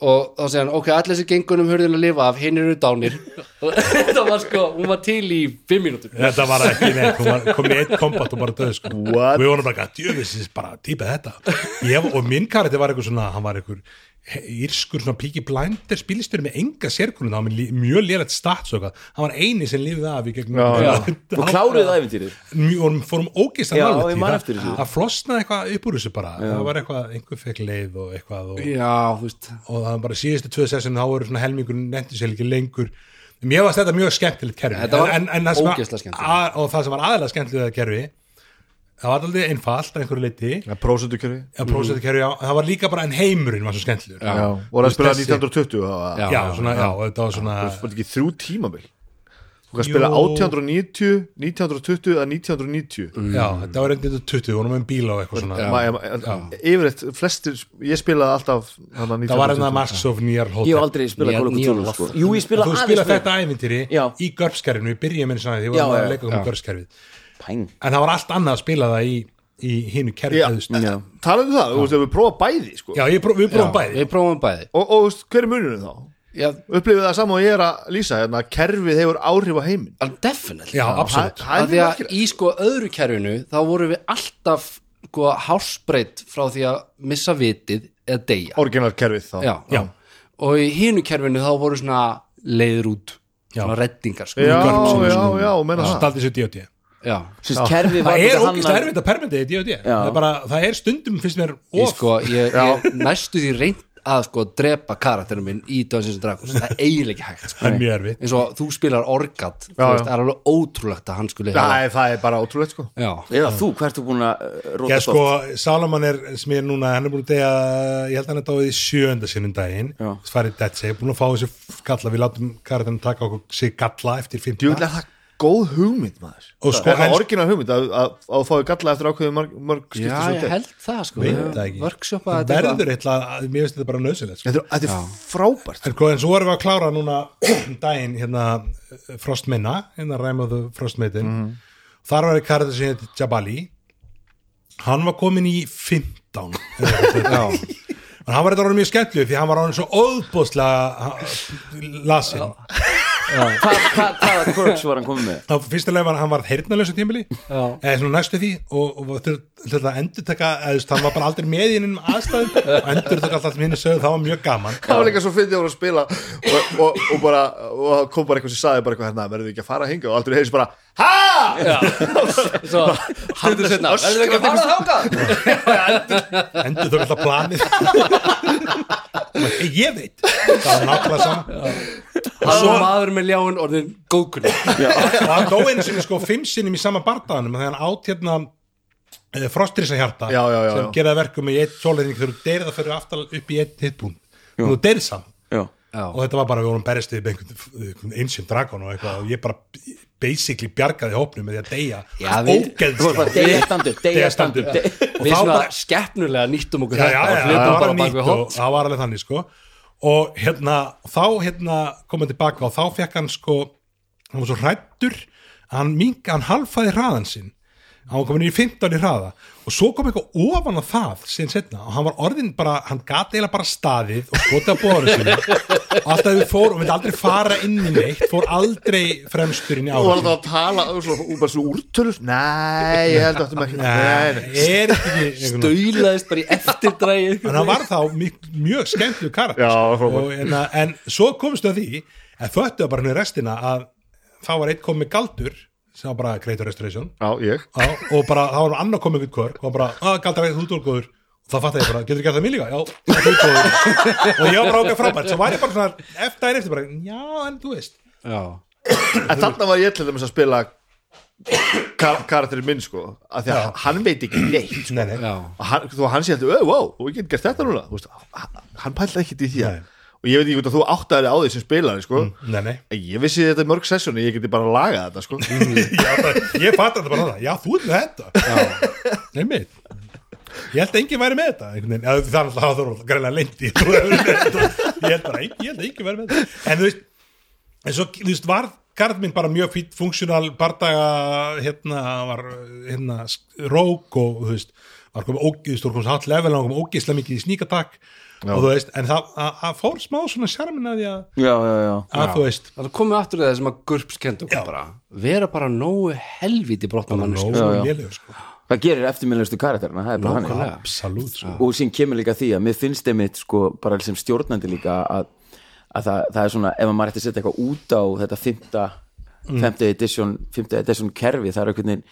og þá segir hann, ok, allir þessi gengur um hurðin að lifa af, hinn eru dánir og þetta var sko, hún var til í fimm mínútur Þetta var ekki neitt, hún var komin í einn kombat og bara döð sko. What? Við vorum bara, djöfisins, bara típað þetta ég, Og minn karakter var eitthvað svona Hann var eitthvað írskur svona píki blinder spilstur með enga sérkunum Það var mjög lélegt stats og eitthvað. Hann var eini sem lifið af í gegnum Já, Þú kláruðu það æfintýrið vorum, fórum ógist að Já, nálægt ég í man það. Það flosnaði eitthvað upp úr þessu bara. Það var eitthvað, einhver fekk leið og eitthvað og, já, og það var bara síðustu tvö sessin þá voru svona helmingur nefndi sér ekki lengur. Mér varst þetta mjög skemmtilegt kerfi. En, en, en það sem var- og það sem var aðeinslega skemmtilegt við það kerfi það var aldrei einfalt að einhverju leiti ja, prósendukerfi að prósættu kerfi, já, það var líka bara en heimurinn var svo skemmtilegur. Já, voru að spila Þessi- 1920 það var- Já. já, svona, já, og þetta var svona það var ekki þrjú tímabil. Þú kannski spila Jú. 1890 1920 eða 1990 já, þetta var reyndið 20, vorum með bíla og eitthvað svona. Yfirleitt, flestir ég spilaði alltaf þarna það var hérna 1920 Masks of Near Ég hef Hotel aldrei spilað loft. sko. Jú, ég spila þú aðeins spila með- þetta ævintýri Já. í görpskerfinu, við byrjum með svona því við vorum að leika um görpskerfið Pæng en það var allt annað að spila það í, í hinu Já. talaðu um það, þú veist, við prófa bæði sko. já, ég pró, við prófum Já, bæði. við prófum bæði. Og, og veist, hver er munurinn þá? já, upplifið það saman og ég er að lýsa hérna, að kerfið hefur áhrif á heiminn. Definitely. Já, absolutt. Það að er því að í sko öðru kerfinu þá vorum við alltaf sko hásbreytt frá því að missa vitið eða deyja. Orginal kerfið þá. Já. Já. og í hinu kerfinu þá voru svona leiður út svona reddingar sko. já, já, já, menna það var það er þetta ógist erfitt að permita. Já. það er bara, það er stundum finnst mér Ég, of. sko, ég, ég næstu því reynd að sko drepa karakterum minn í Dungeons and Dragons. Það er eiginlega ekki hægt sko. það er eins og þú spilar Orgat það er alveg ótrúlegt að hann skuli hafa Nei, það er bara ótrúlegt sko. Já, Eða þú, hvert þú búin að uh, róta Já sko, Salaman er sem ég er núna, hann er búin að degja ég held að hann er dáið í sjönda sinnum daginn. Dead save, búin að fá þessi galla við látum karakterinn taka okkur sig galla eftir Djúvill fymta er það góð hugmynd maður. Og sko, Það er orginal hugmynd að, að, að fáið galla eftir ákveðu mörg, mörg já ég held það sko. Ekki. Workshopa Það þetta eitthvað. verður eitthvað, mér finnst þetta bara nöðsilegt sko. Þetta er, frábært. En, sko, en svo erum við að klára núna daginn hérna Frostminna, hérna Rime of the Frostmaiden þar var ég karakter sem heit Jabali. Hann var komin í 15 já, en hann var þetta orðið mjög skemmtileg því hann var orðin svo óðbóðslega lasin Hvað, hvað, hvaða quirks var hann komið með? þá fyrstulega var hann var heyrnalösa tímili Já. eða svona næstu því og, og þetta að endur taka veist, hann var bara aldrei með í innum aðstæðum og endur taka alltaf minni sögðu, það var mjög gaman Það var líka svo fyndið að voru að spila og, og, og bara, og það kom bara eitthvað sem sagði bara eitthvað hérna, verður við ekki að fara að hinga og aldrei heyrðis bara, ha! Svo, stundur setna Verður ekki að fara þáka endur þau alltaf planið ég veit það var nákvæmlega saman Það var maður með ljáin orðin góðkunni og hann dó einu sinni sko fimm sinnum í sama bardaðanum þegar hann átt hérna uh, frostrisa hjarta Já, já, já, sem geraði verkum í eitt sólreining þegar þú deyrið það fyrir aftal upp í eitt hitbún og þú deyrið saman já, og þetta var bara við vorum berist við einhvern, ancient dragon og eitthvað og ég bara basically bjargaði hópnum með því að deyja við- ógeðslega. deyja standu deyja Deyja standu standu. og við svona bara skeppnulega nýttum okkur þetta og var bara bak við hot það var alveg þannig sko. Og hérna þá hérna kom hann tilbaka og þá fekk hann sko hann var svo hrættur hann hann halfaði hraðan sinn hann var komin í 15 í hraða. Og svo kom eitthvað ofan á það síðan setna og hann var orðin bara, hann gat eiginlega bara staðið og skotið á bóðanum sinni og alltaf við fór og myndi aldrei fara inn í neitt fór aldrei fremstur inn í og var ára það að tala og svo, og bara svo úrtölur? Nei, ég held að þetta ekki nei, nei. er ekki Stauðlaðist bara í eftirdrægi en hann var þá mjög, mjög skemmtlu karakter. Já, frábær. og, en, en svo komstu að því að föttu bara henni restina að þá var eitt komið galdur sem var bara Creator Restoration. Já, ég. Á, og bara þá var annar komið við kvörk og bara, að galdur þú ert góður og það fatt ég bara, getur þú gert það mér líka? Já, þú ert góður og ég var bara ákveð frábært. Svo var ég bara svona, eftir daginn eftir bara já, en þú veist. Já, en þarna var ég til dæmis að spila kar karakterinn minn sko að því að hann veit ekki neitt sko. nei, nei. já. Og hann, þú, hann sé alltaf, wow, og ég get gert þetta núna. Hann- hann pæla ekkert í því að. Og ég veit ekki hvort að þú áttaði á því sem spilari sko. nei, nei. En ég vissi þetta mörg sessjóni, ég geti bara lagað þetta sko. já, bara, ég fatt þetta bara það já, þú ert með þetta nei, mitt ég held að enginn væri með þetta. Já, er alltaf að það voru greinlega lendi ég held bara, ég held að enginn væri með þetta en þú veist, en svo þú veist, var garð minn bara mjög fýtt funksjónal bardaga, hérna var hérna, rók og þú veist, var komið ógist, þú komið hatt level og komið ógislega mikið í sníkatak og þú veist, en það að- að fór smá svona sjarmin að því að, já, já, já. að þú veist. Það komið aftur í það sem að Gurps kendi okkur Já. bara. Vera bara nógu helviti brotna mann nóg Já, já. lélegur sko. Það gerir eftirminnilegustu karakterina, það er bara hann Nákvæmlega. absolutt sko. Og sín kemur líka því að mér finnst einmitt sko bara sem stjórnandi líka að, að það, það er svona, ef maður ætti að setja eitthvað út á þetta fymta femta edition, fymta edition kerfi það er veginn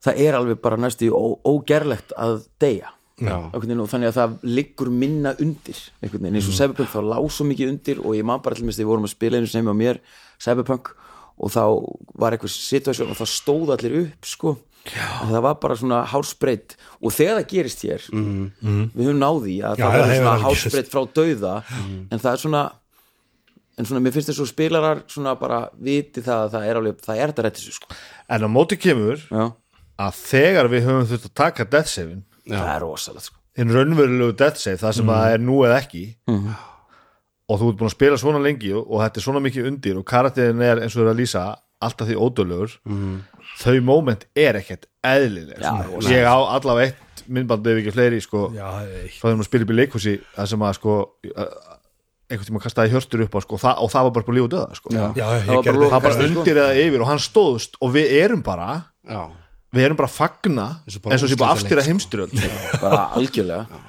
það er alveg bara næstu ógerlegt að deyja. Já. Veginn, og þannig að það liggur minna undir einhvern veginn, eins og Cyberpunk þá lá svo mikið undir og ég man bara mér þegar við vorum að spila einu sem á mér Cyberpunk og þá var eitthvað situasjón og það stóð allir upp sko. Það var bara svona hásbreytt og þegar það gerist hér við höfum náði að Já, það var svona hásbreytt frá dauða. En það er svona en svona mér finnst þess að spilarar svona bara viti það að það er alveg það er þetta rétt þessu sko. En á móti kemur Já, að þegar við höfum þurft að taka death save-in það er rosalegt sko. Hinn raunverulegu death save, það sem það er nú eða ekki og þú ert búin að spila svona lengi og, og þetta er svona mikið undir og karakterin er eins og þú er að lýsa alltaf því ódölugur þau moment er ekkert eðlileg Já, Svona. ég á allavega eitt myndband ef ekki fleiri sko, já, frá þeim að spila upp í leikhúsi það sem að sko einhvern tíma kastaði hjörtur upp á sko, og það, og það var bara på líf og döða sko. Já. Já, Það var bara bara sko. undir eða yfir og hann stóðst og við erum bara Já, við erum bara að fagna Eins og sé bara afstýra sko. heimstyrjöld bara algjörlega.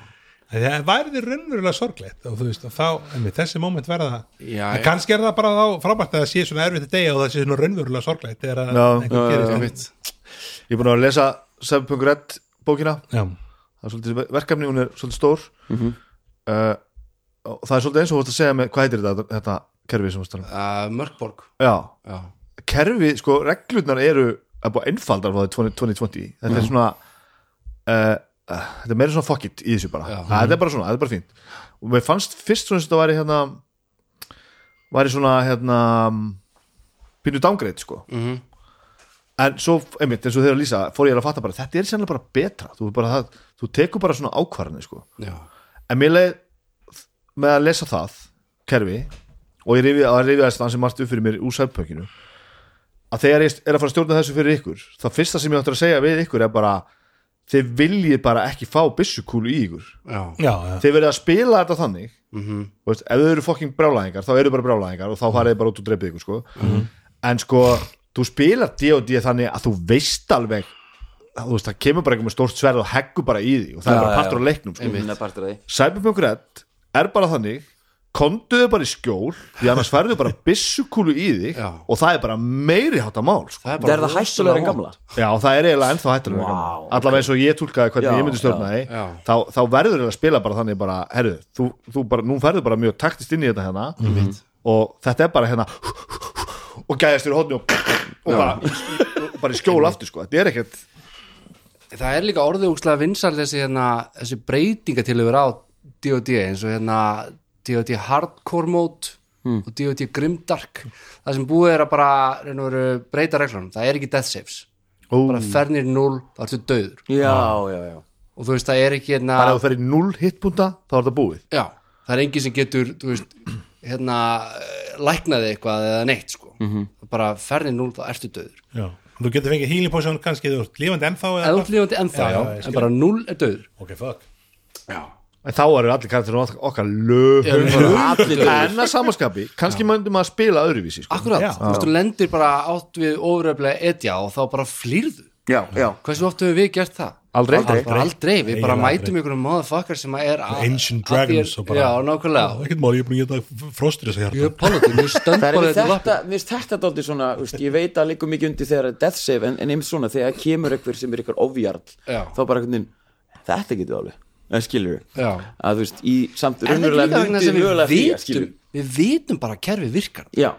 Það væri þið raunverulega sorglegt og þú veist, og þá, einmitt, þessi moment verða Já, en kannski er það bara þá frábært að það sé svona erfitt að deyja og það sé svona raunverulega sorglegt þegar að Já. einhver Já, gerir mitt ég er búin að lesa Cyberpunk Red bókina. Já, það er svolítið verkefni, hún er svolítið stór. Mhm. uh, og það er svolítið eins og þú vorst að segja með, hvað heitir þetta, þetta kerfi sem þú stannum uh, Mörkborg. Já, Já, kerfi, sko, reglurnar eru að búið einfaldar frá því 2020 þetta er svona uh, uh, þetta er meira svona fuck it í þessu bara. Já. Að þetta er bara svona, þetta er bara fínt. Og mér fannst fyrst svona sem þetta væri hérna væri svona hérna pínu downgrade, sko. Mhm. en svo, einmitt, eins og þegar að lýsa fór ég að fatta bara, þetta er sérlega bara betra. Þú, er bara, það, þú tekur bara svona ákvarðanir, sko. Já, en mér leið með að lesa það kerfi og ég rifi að rifi aðeins það sem margt upp fyrir mér úr sæfpökinu að þegar ég er að fara að stjórna þessu fyrir ykkur það fyrsta sem ég áttur að segja við ykkur er bara þið viljið bara ekki fá byssukúlu í ykkur. Já, já, já, þið verið að spila þetta þannig mhm, þú veist, ef þau eru fokking brjálæðingar þá eru bara brjálæðingar og þá farið þið bara út og dreipið ykkur sko. en sko, þú spilar D&D þannig að þú veist alveg þú veist, það kemur bara einhver með stórt sverð og heggur bara í því og það Já, er bara partur á leiknum sko. Cyberpunk Red er bara þannig konduðu bara í skjól því annars færðu bara byssukúlu í þig Já. og það er bara meiri hátta mál sko. það er, Það er það hættulegur en gamla? Já, það er eiginlega ennþá hættulega Vá, wow, allavega eins og ég túlkaði hvernig Já, ég myndi stjórna því já. þá, þá verður það að spila bara þannig bara, herru, þú, þú bara, nú ferðu bara mjög taktist inn í þetta hérna Mhm. og þetta er bara hérna og gæðast þér hóðni og, og bara, bara í skjól aftur sko, þetta er ekkert það er líka orðið úkslega vinsal þessi, hérna, þessi breytinga til yfir á D&D eins og hérna D&D hardcore mode og D&D grimdark. Það sem búið er að bara veru, breyta reglunum, það er ekki death saves. Ó. bara fernir 0, þá ertu döður Já, já, já og þú veist það er ekki hérna, bara ef þú fer í 0 hitpunta, þá er þetta búið. Já, það er engin sem getur þú veist, hérna læknaði eitthvað eða neitt sko. Bara fernir 0, þá ertu döður Já. Þú getur fengið healing potion kannski þú ert lifandi ennþá eða eða hvað? útlífandi ennþá, Já, já, en bara 0 er döður Ok, fuck. Já, en þá eru allir karakterinn okkar, okkar lög Já, bara allir dauðir. en að samaskapi, kannski möndum að spila öðruvísi sko. akkurat, Já. þú veist, þú lendir bara átt við ofuröflega etja og þá bara flýrðu. Já, já. Hversu oft höfum við gert það? Aldrei. aldrei, bara aldrei. við bara Eiginlega mætum ykkur um motherfucker sem er að- Ancient Dragons og bara- já, nákvæmlega. Ekkert mál, ég er búin að geta frostur þess að er politík, ég er bara við þetta þetta, lappir. mér finnst þetta dálítið svona, veist, ég veit að líka mikið undir þegar death save, en, en einmitt svona þegar kemur eitthvað sem er eitthvað ofjarl þá bara einhvern veginn, þetta getur alveg það skilur við, Já. að þú veist í samt en er raunverulega myndið sem við mögulega því, vitum skilur við við vitum bara að kerfið virkar. Já,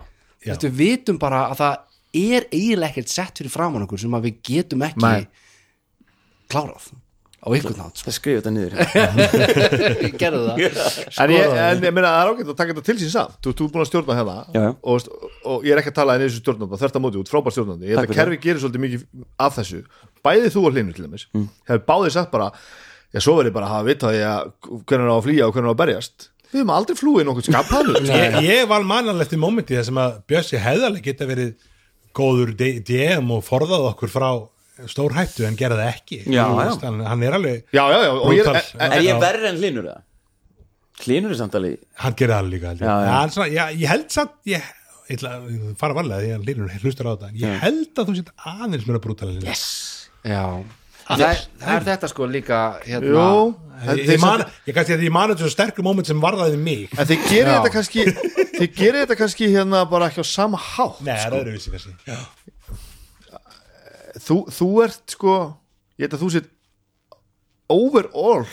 veist, við vitum bara að það er eiginlega ekkert sett fyrir framann okkur sem að við getum ekki Nei. klárað á einhvern nátt sko. það skrifa þetta niður. Ég gerði það en ég, en ég meina það er ágætt að taka þetta til sín samt. Þú þú ert búin að stjórna hérna Já, já. og, og ég er ekki að tala en þessu stjórnandi þvert að móti út, frábær stjórnandi. Ég held að kerfi gerir svolítið mikið af þessu. Bæði þú og hlinu til dæmis Mm. hefur báðið sagt bara, já svo verið bara að hafa vitaði að hvernig er á að flýja og hvernig er á að berjast við höfum aldrei flúið nokkuð skaphannu ég, ég var mannalegt í momenti þar sem að Bjössi hefðarlega geta verið góður DM og forðað okkur frá stór hættu en gera það ekki Já, veist, hann, hann er alveg já, já, já, og ég, en, Er Já. ég verri en hlinur það? Hlinur er samt alveg hann gerir það líka held ég. Já, já. Hann svona, já, ég held samt ég, ég fara varlega því að línur hlustar á þetta en ég held að þú set aðeins mér að brúta yes. Það er, það er þetta sko líka hérna, jú, ég, ég, þeir, man, ég kannski að ég man þetta svo sterkur moment sem varðaði mig. En þið gerir þetta kannski þið gerir þetta kannski hérna bara ekki á sama hátt Nei, það er öðruvísi kannski. Já. þú, þú ert sko ég held að þú set overall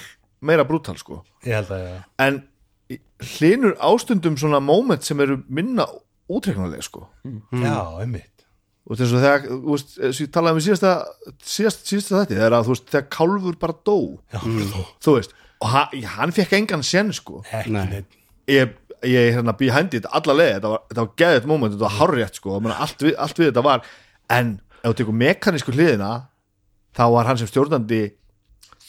meira brútal sko. Ég held að já. en hlinur ástundum svona moment sem eru minna útreiknulega sko. Já, einmitt og þess að þegar, þú veist, ég talaði um síðasta síðast, síðasta þetta, þegar að þú veist þegar Kálfur bara dó, já, þú veist og hann, hann fekk engan sen sko. Nei. ég, ég hérna behind it alla leið, þetta var, þetta var geðið moment, þetta var hárrétt sko, menn, allt, við, allt við þetta var en ef þú tekur mekanísku hliðina þá var hann sem stjórnandi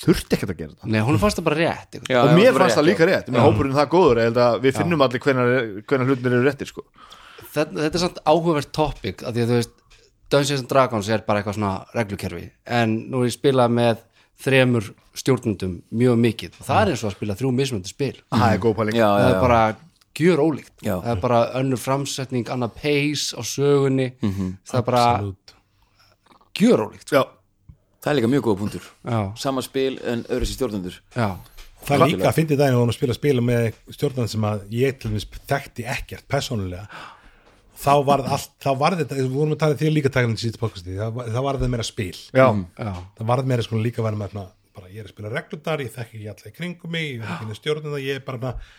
þurfti ekkert að gera þetta. Nei, hún fannst það bara rétt Já, og já, mér fannst það líka rétt, mér hópurinn það góður ég held að við finnum allir hvenar, hvenar hlutinir eru réttir sko. þetta, þetta er samt áhugavert topic að því að þú veist Dungeons and Dragons er bara eitthvað svona reglukerfi. En nú er ég spilað með þremur stjórnundum mjög mikið. Og það er eins og að spila þrjú mismöndi spil. Það er góð pæling. Já, já, það já, er bara gjör ólíkt Já. það er bara önnur framsetning, annað pace á sögunni. Það er bara gjör ólíkt já, það er líka mjög góða punktur. Sama spil en öðru sér stjórnendur. Já, það er líka að fyndi daginn að hún að spila spila með stjórnan sem að ég til dæmis þekkti ekkert persónulega þá var þá þetta við vorum að tala því líka takan í síðan podcasti það, var- þetta meira spil. Já, já, það var meira sko líka verið með bara ég er að spila reglundar, ég þekki ekki alltaf í kringum mig ég þekki ekki stjórnum það, ég er bara með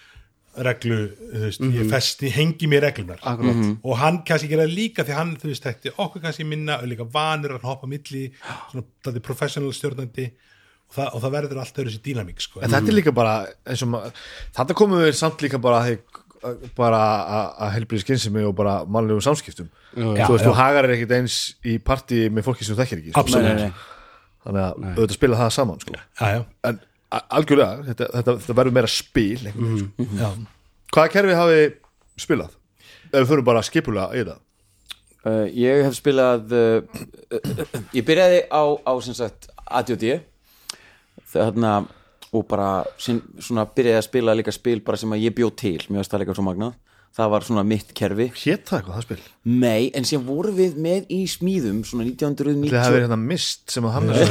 reglu, þú veist, ég festi hengi mér reglunar akkurat. Og hann kannski gera líka því hann, þú veist, þekkti okkur kannski minna og líka vanur að hoppa milli svona, það er professional stjórnandi. Og það, og það verður allt öðru sér dýnamík sko. en þetta er líka bara eins og maður, þetta komum við samt líka bara að bara að- að helbriði skynsemi og bara mannlegum samskiptum Já, þú veist, Já, þú hagar er ekkit eins í partí með fólki sem þekkir ekki sko. Absolutt. Nei, nei, nei. þannig að auðvitað spila það saman sko. já, já, en algjörlega, þetta, þetta, þetta verður meira spil mm. sko. já. hvaða kerfi hafi spilað? ef við fyrir bara skipulega í það Uh, ég hef spilað uh, uh, uh, ég byrjaði á, á sem sagt ADOD þarna og bara sin, svona byrjaði að spila líka spil bara sem að ég bjó til. Það líka svo magnað. Það var svona mitt kerfi. Hét það eitthvað, það spil? Nei, en síðan vorum við með í smíðum svona 1990 Það hefði hérna mist sem að hann er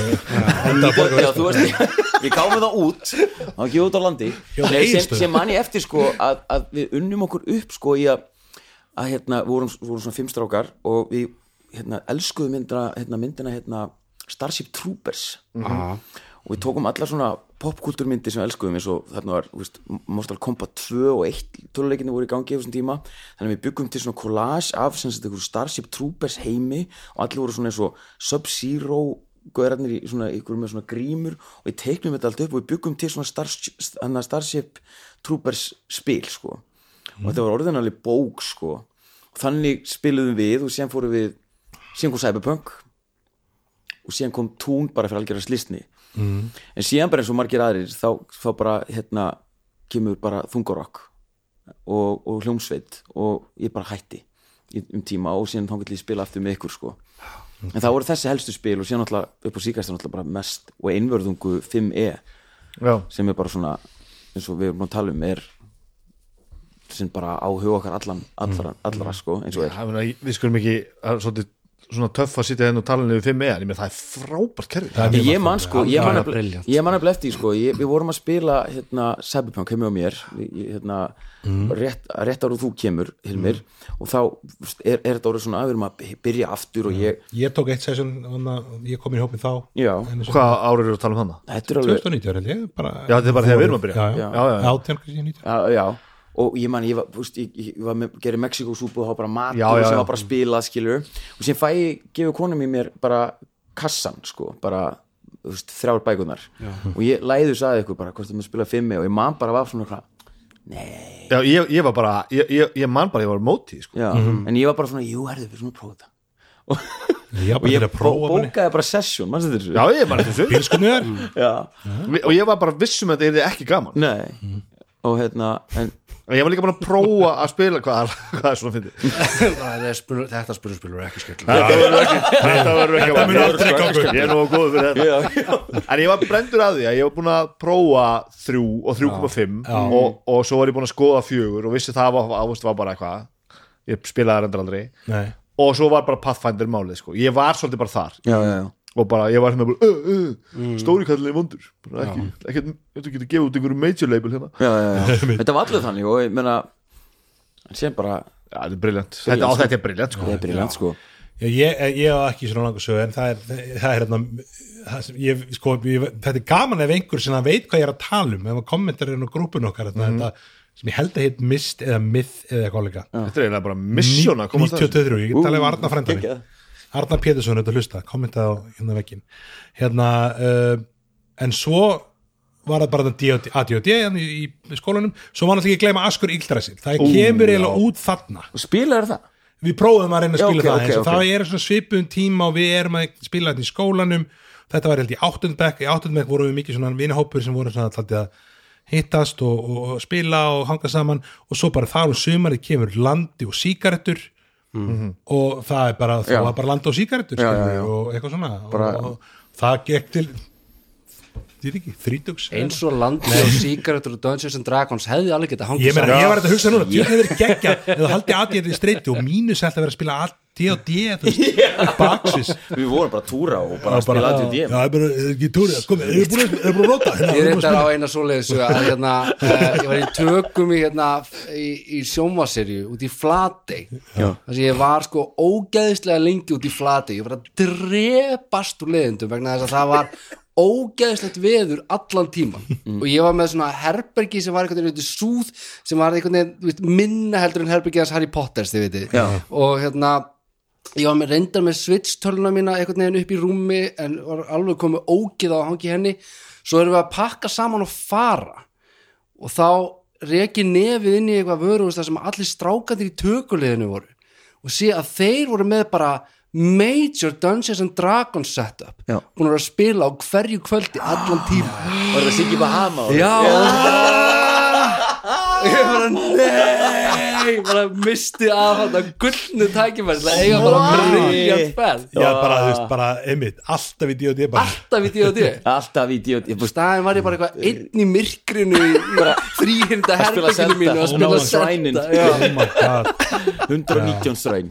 Já, þú veist, við gáum það út það var ekki út á landi. Já, Nei, sem, sem manni eftir sko að, að við unnum okkur upp sko í að, að hérna, vorum, vorum svona fimm strákar og við hérna, elskuðum myndina, hérna, myndina hérna, Starship Troopers. Aha. og við tókum allar svona popkultúrmyndir sem elskuðum eins og þarna var veist, Mortal Kombat 2 og 1 töluleikinni voru í gangi yfir þessum tíma. Þannig við byggum til svona collage af Starship Troopers heimi og allir voru svona eins og Sub-Zero gauðarnir í svona, með svona grímur og við teiknum þetta allt upp og við byggum til svona Starship, Starship Troopers spil sko. Og þetta var orðinalið bók sko. Og þannig spiluðum við og síðan fórum við síðan kom Cyberpunk og síðan kom Tún bara fyrir algjörða slisni mm. en síðan bara eins og margir aðrir þá, þá bara hérna kemur bara þungarokk og, og hljómsveit og ég bara hætti um tíma og síðan þá vil ég spila aftur með ykkur sko. En það voru þessi helstu spil og síðan náttúrulega upp á síkast náttúrulega bara mest og einvörðungu 5e Já, sem er bara svona eins og við erum að tala um er sem bara á huga okkar allan allra, allra sko eins og er. meina, við skulum ekki er svolítið svona töff að sitja henni og tala niður 5 eðan, ég með það er frábært kerfi Það er mjög ég man sko, ég man eftir því, sko, ég, við vorum að spila hérna, Cyberpunk heimur á mér hérna, rétt, rétt ára þú kemur Hilmir, og þá er, er þetta orðið svona að við erum að byrja aftur og ég, Ég tók eitt session, ég kom í hópin þá. Hvað árið eru að tala um þannig? þetta er alveg 2019 held ég bara, Já, þetta er bara þegar við erum að byrja. Já, Já. já, Já, já, já. 18 kannski 19 já, já, og ég man, ég var, þú veist, ég, ég var með, gerði Mexikosúpu og þá bara matur Já, já, sem var bara spilað, skilur og sem fæ ég, gefur konum í mér bara kassan, sko, bara þú veist, þrjár bækunar og ég læðu sagði ykkur bara, hvort það maður spila fimmi og ég man bara var svona eitthvað, nei. Já, ég, ég var bara, ég, ég, ég man bara, ég var móti sko. já, en ég var bara svona, jú, herðu, við erum að prófa þetta. Ég og bara ég bókaði bara þessu? Já, ég þessu. Bílskunniðar já, og ég var bara vissum að þetta er ekki gaman. Nei. Og hérna, en ég var líka bara að prófa að spila hvað, hvað er svona Það er spurning- þetta er ekki skell Þetta verður ekki ganga upp. Ég er nú góð fyrir þetta. En ég var brendur að því að ég var búin að prófa þrjú og 3,5 og, og svo var ég búin að skoða fjögur og vissi það var, ávist var bara eitthvað. Ég spilaði reyndar aldrei. Nei, og svo var bara Pathfinder málið sko. ég var svolítið bara þar. Já, já, já. Og bara, ég var hérna bara uh, uh, stóri kallin er vondur bara ekki, ekki, þú getur gefið út einhverju major label hérna já, já, já. þetta var allir þannig og ég meina en sem bara, Já, þetta er briljant Þetta, á, þetta er briljant sko. er briljant sko Já, ég, ég á ekki svona langa sögu en það er, það er hérna það sem ég, sko, ég, þetta er gaman ef einhver sem veit hvað ég er að tala um ef maður kommentar inn á grúpun okkar Mhm. mm. þetta, sem ég held að heit mist eða myth eða eitthvað líka Þetta er eiginlega bara þessu. 93, ég get talað um Arna geggjað. Arnar Pétursson er þetta að hlusta, kommentaði á hérna vekkin hérna uh, en svo var það bara þetta ADHD hérna í, í skólanum svo var náttúrulega ekki að gleyma Askur Íldræsir það kemur eiginlega út þarna. Og spilaður það? Við prófum að reyna að Já, spila ok, það ok, eins og ok. það er svona svipum tíma og við erum að spila þetta í skólanum. Þetta var held í áttundbekk í áttundbekk vorum við mikið svona vinahópur sem voru svona alltaf að hittast og, og, og spila og hanga saman. Og svo bara þar um sumarið kemur landi og síkaretur og það er bara, það var bara Já, já, já. og eitthvað svona. Bara- og, og það gekk til þrítugs eins og landi og sígarettur og Dungeons and Dragons hefði alveg hangið Ég meina, saman. ég var að hugsa núna, ég hefði verið geggja eða haldið aðdýrið í streyti og mínus ætti að vera að spila D&D, þú veist, baksis. Við vorum bara að túra og bara að spila að Já, þetta ég bara, er ekki túrið, kom, er búin að er búin að hérna, Ég að reyndar á eina svoleiðis að hérna, uh, ég var í tökum í, hérna, í, í sjómaserju út í Flatey. Þar sem ég var sko ógeðislega lengi út í Flatey. Ég var að drepast úr leiðindum vegna þess að það var ógeðislegt veður allan tíman og ég var með svona herbergi sem var einhvern veginn súð sem var einhvern veginn minna heldur en herbergi hans Harry Potters þið veitir og hérna ég var með reyndar með switch töluna mína einhvern veginn upp í rúmi en var alveg komið ógið á hangi henni. Svo erum við að pakka saman og fara. Og þá reki nefið inn í eitthvað þar sem allir strákandir í tökuliðinu voru. Og sé að þeir voru með bara major Dungeons and Dragons setup. Já. búin að vera að spila á hverju kvöldi allan tíma var það Siggi Bahama? Og- Já. Ég bara, nei Nei, bara misti af hann gullnu tækifæri til að eiga bara Nei. brilliant ferð. Já, bara, þú veist, bara, einmitt, alltaf í D&D alltaf í D&D alltaf idiot ég búst staðin var ég bara eitthvað einn í myrkrinu í bara þrýhinda Að spila herbygginu mínu að spila já, Oh my god. 119 stræn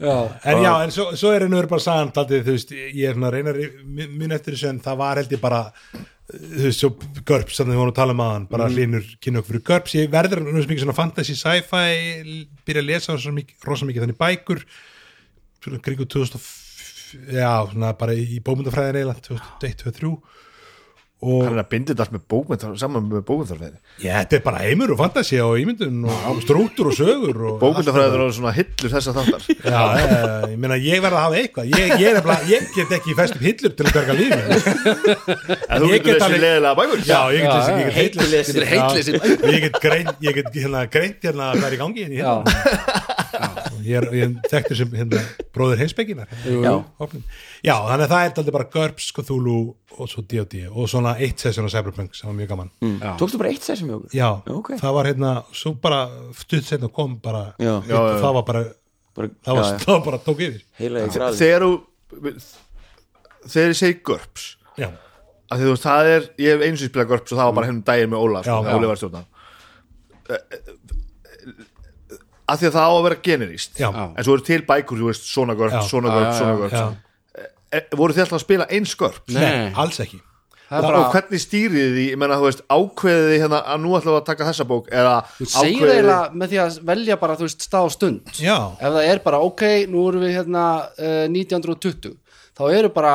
já, En já, en svo, svo er einu bara sagan þú veist, ég er svona að reyna að ri- mun mun eftir þessu en það var held ég bara þú veist, svo GURPS þannig að við vorum að tala um aðan, bara Mhm. hlínur kynna okkur fyrir GURPS, ég verður nú sem mikið svona fantasy sci-fi, byrja að lesa rosa mikið, rosa mikið þannig bækur. Svona kringu 2000 og f- já, svona bara í bómyndafræðin eiginlega 2001, 2003 og hann er að binda þetta allt með bókmynd saman með bókmyndafræði Já, þetta er bara heimur og fantasi og ímyndun og strúktur og sögur og bókmyndafræði er svona hillur þessa þáttar. Já, eh, ég meina ég verð að hafa eitthvað. Ég, ég, er nefnilega- ég get ekki fest upp hillur til að berga lífinu en þú Ég getur get þessi leðilega bækur. Já, ég get, þessi, ég get og ég greint ég get hérna, greint hérna hvað er í gangi hérna, já, hérna. Ég er, ég þekktur sem hérna, bróður heimspekinar Já. já, þannig að það er aldrei bara GURPS, Cthulhu og svo D&D og svona eitt session á Cyberpunk sem var mjög gaman. Tókstu bara eitt hjá okkur? Já, Ok. það var hérna svo bara stutt setna kom bara Já. hitt og það var bara bara, það var, já, já. það var bara tók yfir. Þegar þú þegar ég segi GURPS já, að því þú veist, það er, ég hef einu sem spila GURPS og það var bara hennum daginn með Óla sko, Já, já. Óli var stjórna að því að það á að vera generíst en svo eru til bækur, þú veist, svona Já. svona já, svona já. e, voru þið alltaf að spila eins GURPS Nei. Alls ekki það er og bara hvernig stýrið því, ég menna, þú veist, ákveðið því hérna að nú við að taka þessa bók eða segir eiginlega með því að velja bara þú veist stað og stund Já. ef það er bara ok, nú erum við hérna uh, 1920 þá eru bara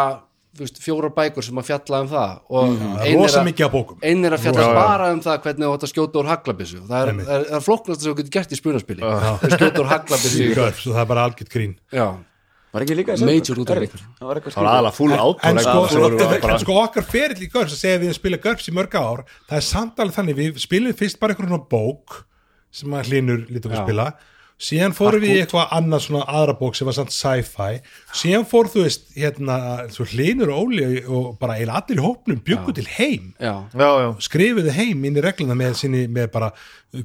fjórar bækur sem að fjalla um það og ein er rosa að- mikið af bókum. ein er að fjalla Já, já. bara um það hvernig þú átt að skjóta úr haglabissu það er, er, er flóknast sem þú getur gert í spunaspili uh. skjóta úr haglabissu og það er bara algjört grín. Já, var ekki líka Major það? var eitthvað það var aðalega full out en sko, en, sko okkar ferill í GURPS að segja að við spila GURPS í mörg ár það er samt alveg þannig, við spilum fyrst bara einhvern bók sem að hlinur lítið okkur Já. spila síðan fórum við í eitthvað annað svona aðra bók sem var samt sci-fi. Síðan fór þú veist hérna, svo hlinur og óli og bara eiginlega allir í hópnum byggu til heim. Já, já, já, skrifuðu heim inn í regluna með, sinni, með bara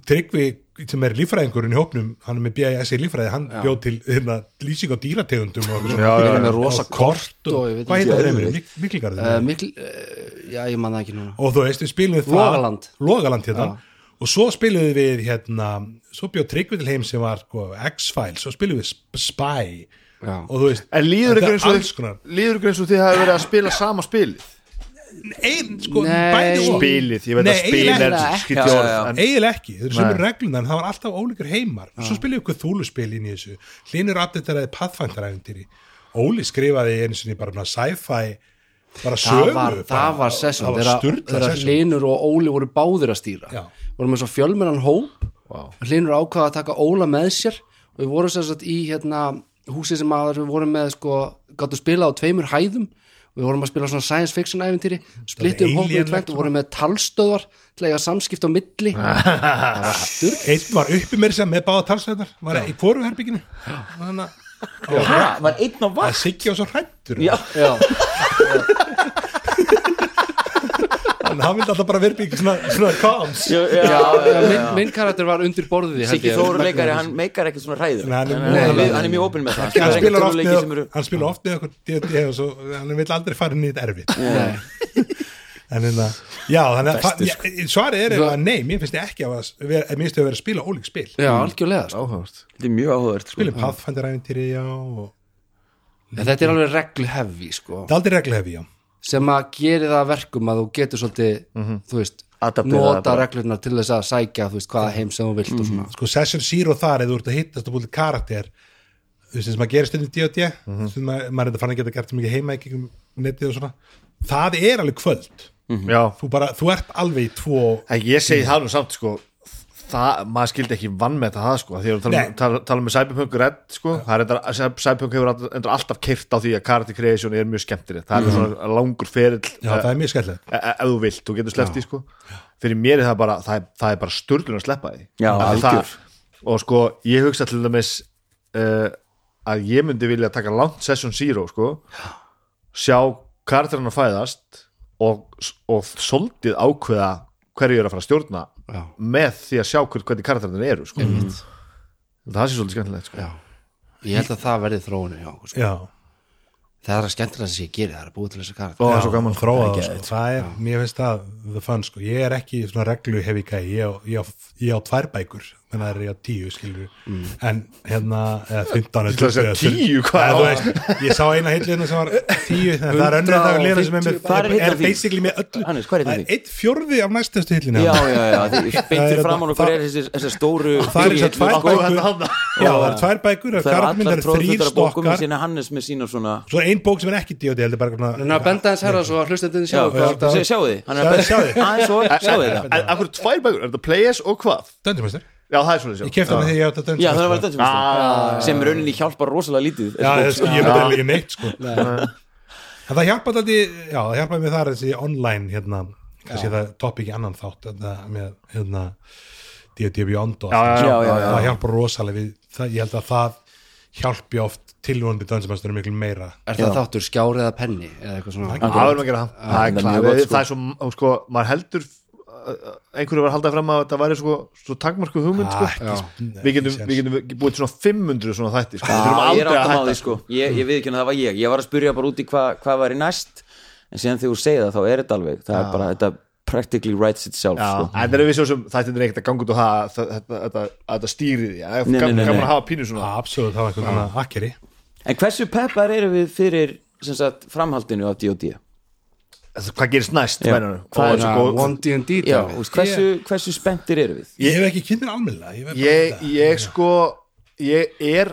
tryggvi sem er líffræðingurinn í hópnum hann er með BIS í líffræði, hann bjóð til hérna, lýsing á dýrategundum og já, já, já. rosa kort og hvað heitir það Geðveikt. reymurinn? Mik Mikligarður uh, mikl, uh, já, ég man það ekki núna. Og þú veist, við spilum við það. Logaland. Logaland hérna og svo spilum við hérna svo bjóð Tryggvi til heim sem var sko, X-Files, svo spilum við Sp- Spy. Já. og þú veist en líður ykkur eins og eins og þið hafi verið að spila sama spilið? Ein, sko, Nei. bæði og. Spilið, ég veit Nei, að spil eiginlega er en eiginlega ekki, þau eru sem Nei. er regluna en það var alltaf ólíkur heimar. Svo spilum við ykkur þúluspil inn í þessu. Hlinur updateraði Pathfinder-æfintýri Óli skrifaði einu sinni bara svona sci-fi bara það sögu var, bara, það var það var sturla þegar Hlinur og Óli voru báðir að stýra. Já. Vorum með svo fjölmennan hóp. Vá. Hlinur ákvaða að taka Óla með sér. Og við vorum sér satt í hérna, húsi sem að við vorum með sko, gáttu spila á tveimur hæðum. Og við vorum að spila svona science fiction æfintýri splittum hópum í tvennt og vorum með talstöðvar til að eiga samskipt á milli. Einn var uppi mér sem með báða talsveðar var í hvoru herbygginu þannig að var einn á vakt? Siggi var svo hrættur já, já, en hann vildi alltaf bara verða ykkur svona, svona comms já, já, já, minn, minn karakter var undir borðið Siggi ég. Þóru leikari, hann meikar ekkert svona hræður Nei, hann er hann, mjög- hann, hann, hann er mjög opinn með það hann ekkert oft með eru hann spilar oft með okkur D&D og svo hann vil aldrei fara inn í þetta erfitt Nei. en hérna, já, þannig að já, svarið er að nei, mér finnst ég ekki að mér finnst ég að vera að spila ólík spil já, algjörlega sko. þetta er mjög áhugavert sko. spilum Pathfinder-æfintýri, já og En þetta er alveg reglu hefi sko. það er aldrei reglu hefi, já sem að geri það að verkum að þú getur svolítið, þú veist Adaptera það nota reglurnar til þess að sækja þú veist, hvaða heim sem þú vilt og svona. Sko session zero þar eða þú ert að hittast og búið karakter þú veist, sem maður gerir stundum D&D stundum maður, maður er þetta fann að geta gert mikið heima ekki um netið og svona. Það er alveg kvöld. Þú, bara, þú ert alveg í tvo ég segi það nú samt sko það, maður skildi ekki vann með það sko, því að tala, Nei. tala, tala með Cyberpunk Red sko, það er enda, Cyberpunk hefur endur alltaf keirt á því að character creation er mjög skemmtilegt. Það er svona langur ferill já, það er mjög skemmtilegt. e- e- ef þú vilt, þú getur sleppt í sko. Fyrir mér er það bara, það er, það er bara sturlun að sleppa því. Já, algjör. það, og sko, ég hugsa til dæmis uh, að ég myndi vilja taka langt session zero sko sjá karakterinn að fæðast og, og svolítið ákveða hverju er að fara að stjórna Já. með því að sjá hver, hvernig karakterinn eru sko. það sé svolítið skemmtilegt sko. já. ég held að það verði þróunum hjá okkur sko. já, það er að skemmtilega sem ég geri, það er að búið til þessi karakter það er svo gaman þróa það, sko. það er, mér finnst það the fun, sko, ég er ekki svona reglu hefi gæi, ég, á- ég, á- ég á tvær þannig að það er ég á tíu skilur, en hérna eða 15 Ég að segja 10, hvað? Er veist, ég sá eina heillina sem var 10, en það er önnur það að lera sem er með, Hvað er er, er basically með öllu. Er það er einn fjórði af næstastu hillina já, já, já, Það beintir er framan þetta- okkur það- er þessi, þessi stóru það er þess að tvær bækur. það er tvær bækur, það er karaktermyndar allar er af bókum sína Hannes með sína svona svo er ein bók sem er ekki D.O.D. heldur bara svona Þannig að benda hans herra svo að hvað þetta sjá- sjáu þið, er er? Dungeon Master, já, það er svolítið ég kefti hann þegar ég átti að Já, það var Dungeon Ah. sem rauninni hjálpar rosalega lítið Já, þessi ég, sko. ég myndi alveg ekki neitt sko. en það hjálpaði alltaf já, það hjálpaði mér þar þessi online hérna, kannski það topp ekki annan þátt þetta, með hérna D.O.D. Beyond og allt já, það. já, já, það hjálpar rosalega við það, ég held að það hjálpi oft tilvonandi Dungeon miklu meira. Er það þáttur skjári eða penni eða eitthvað svona sko. svo, sko, maður einhverju var að halda fram að þetta væri sko, svo takmarku hugmynd sko. Ah, nei, við getum, séns. getum búið til svona 500 svona þætti sko. þurfum ég er aldrei að á hætta því sko Ég, ég við ekki að það var ég Ég var að spyrja bara út í hvað hva væri næst En síðan þegar þú segir það þá er þetta alveg Það er bara, þetta practically writes itself sko. en það er við svo sem þættin er ekkert að ganga út og að þetta, þetta, þetta stýrið nei. að hafa pínu svona absolutt, það var veginn akkeri En hversu peppar eru við fyrir sem sagt, framhaldinu af D.O.D. hvað gerist næst One D&D hversu, hversu spenntir eru við? ég hef ekki kynnin almennilega ég, ég, sko ég er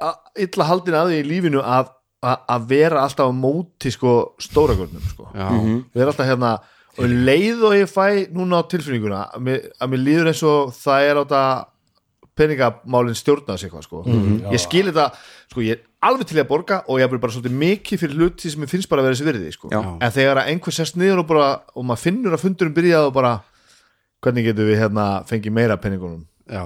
a- illa haldin að því í lífinu að að- vera alltaf á móti sko stóragörnum sko. Já, vera alltaf hérna og um leið og ég fæ núna á tilfinninguna að mér líður eins og það er á þetta peningamálin stjórna sig eitthvað sko. Ég skil þetta, sko ég er alveg til að borga og ég er bara svolítið mikið fyrir hluti sem ég finnst bara að vera þessi virði sko. Já. en þegar að einhver sest niður og bara og maður finnur að fundurum byrjað og bara hvernig getum við hérna fengið meira peningunum? Já.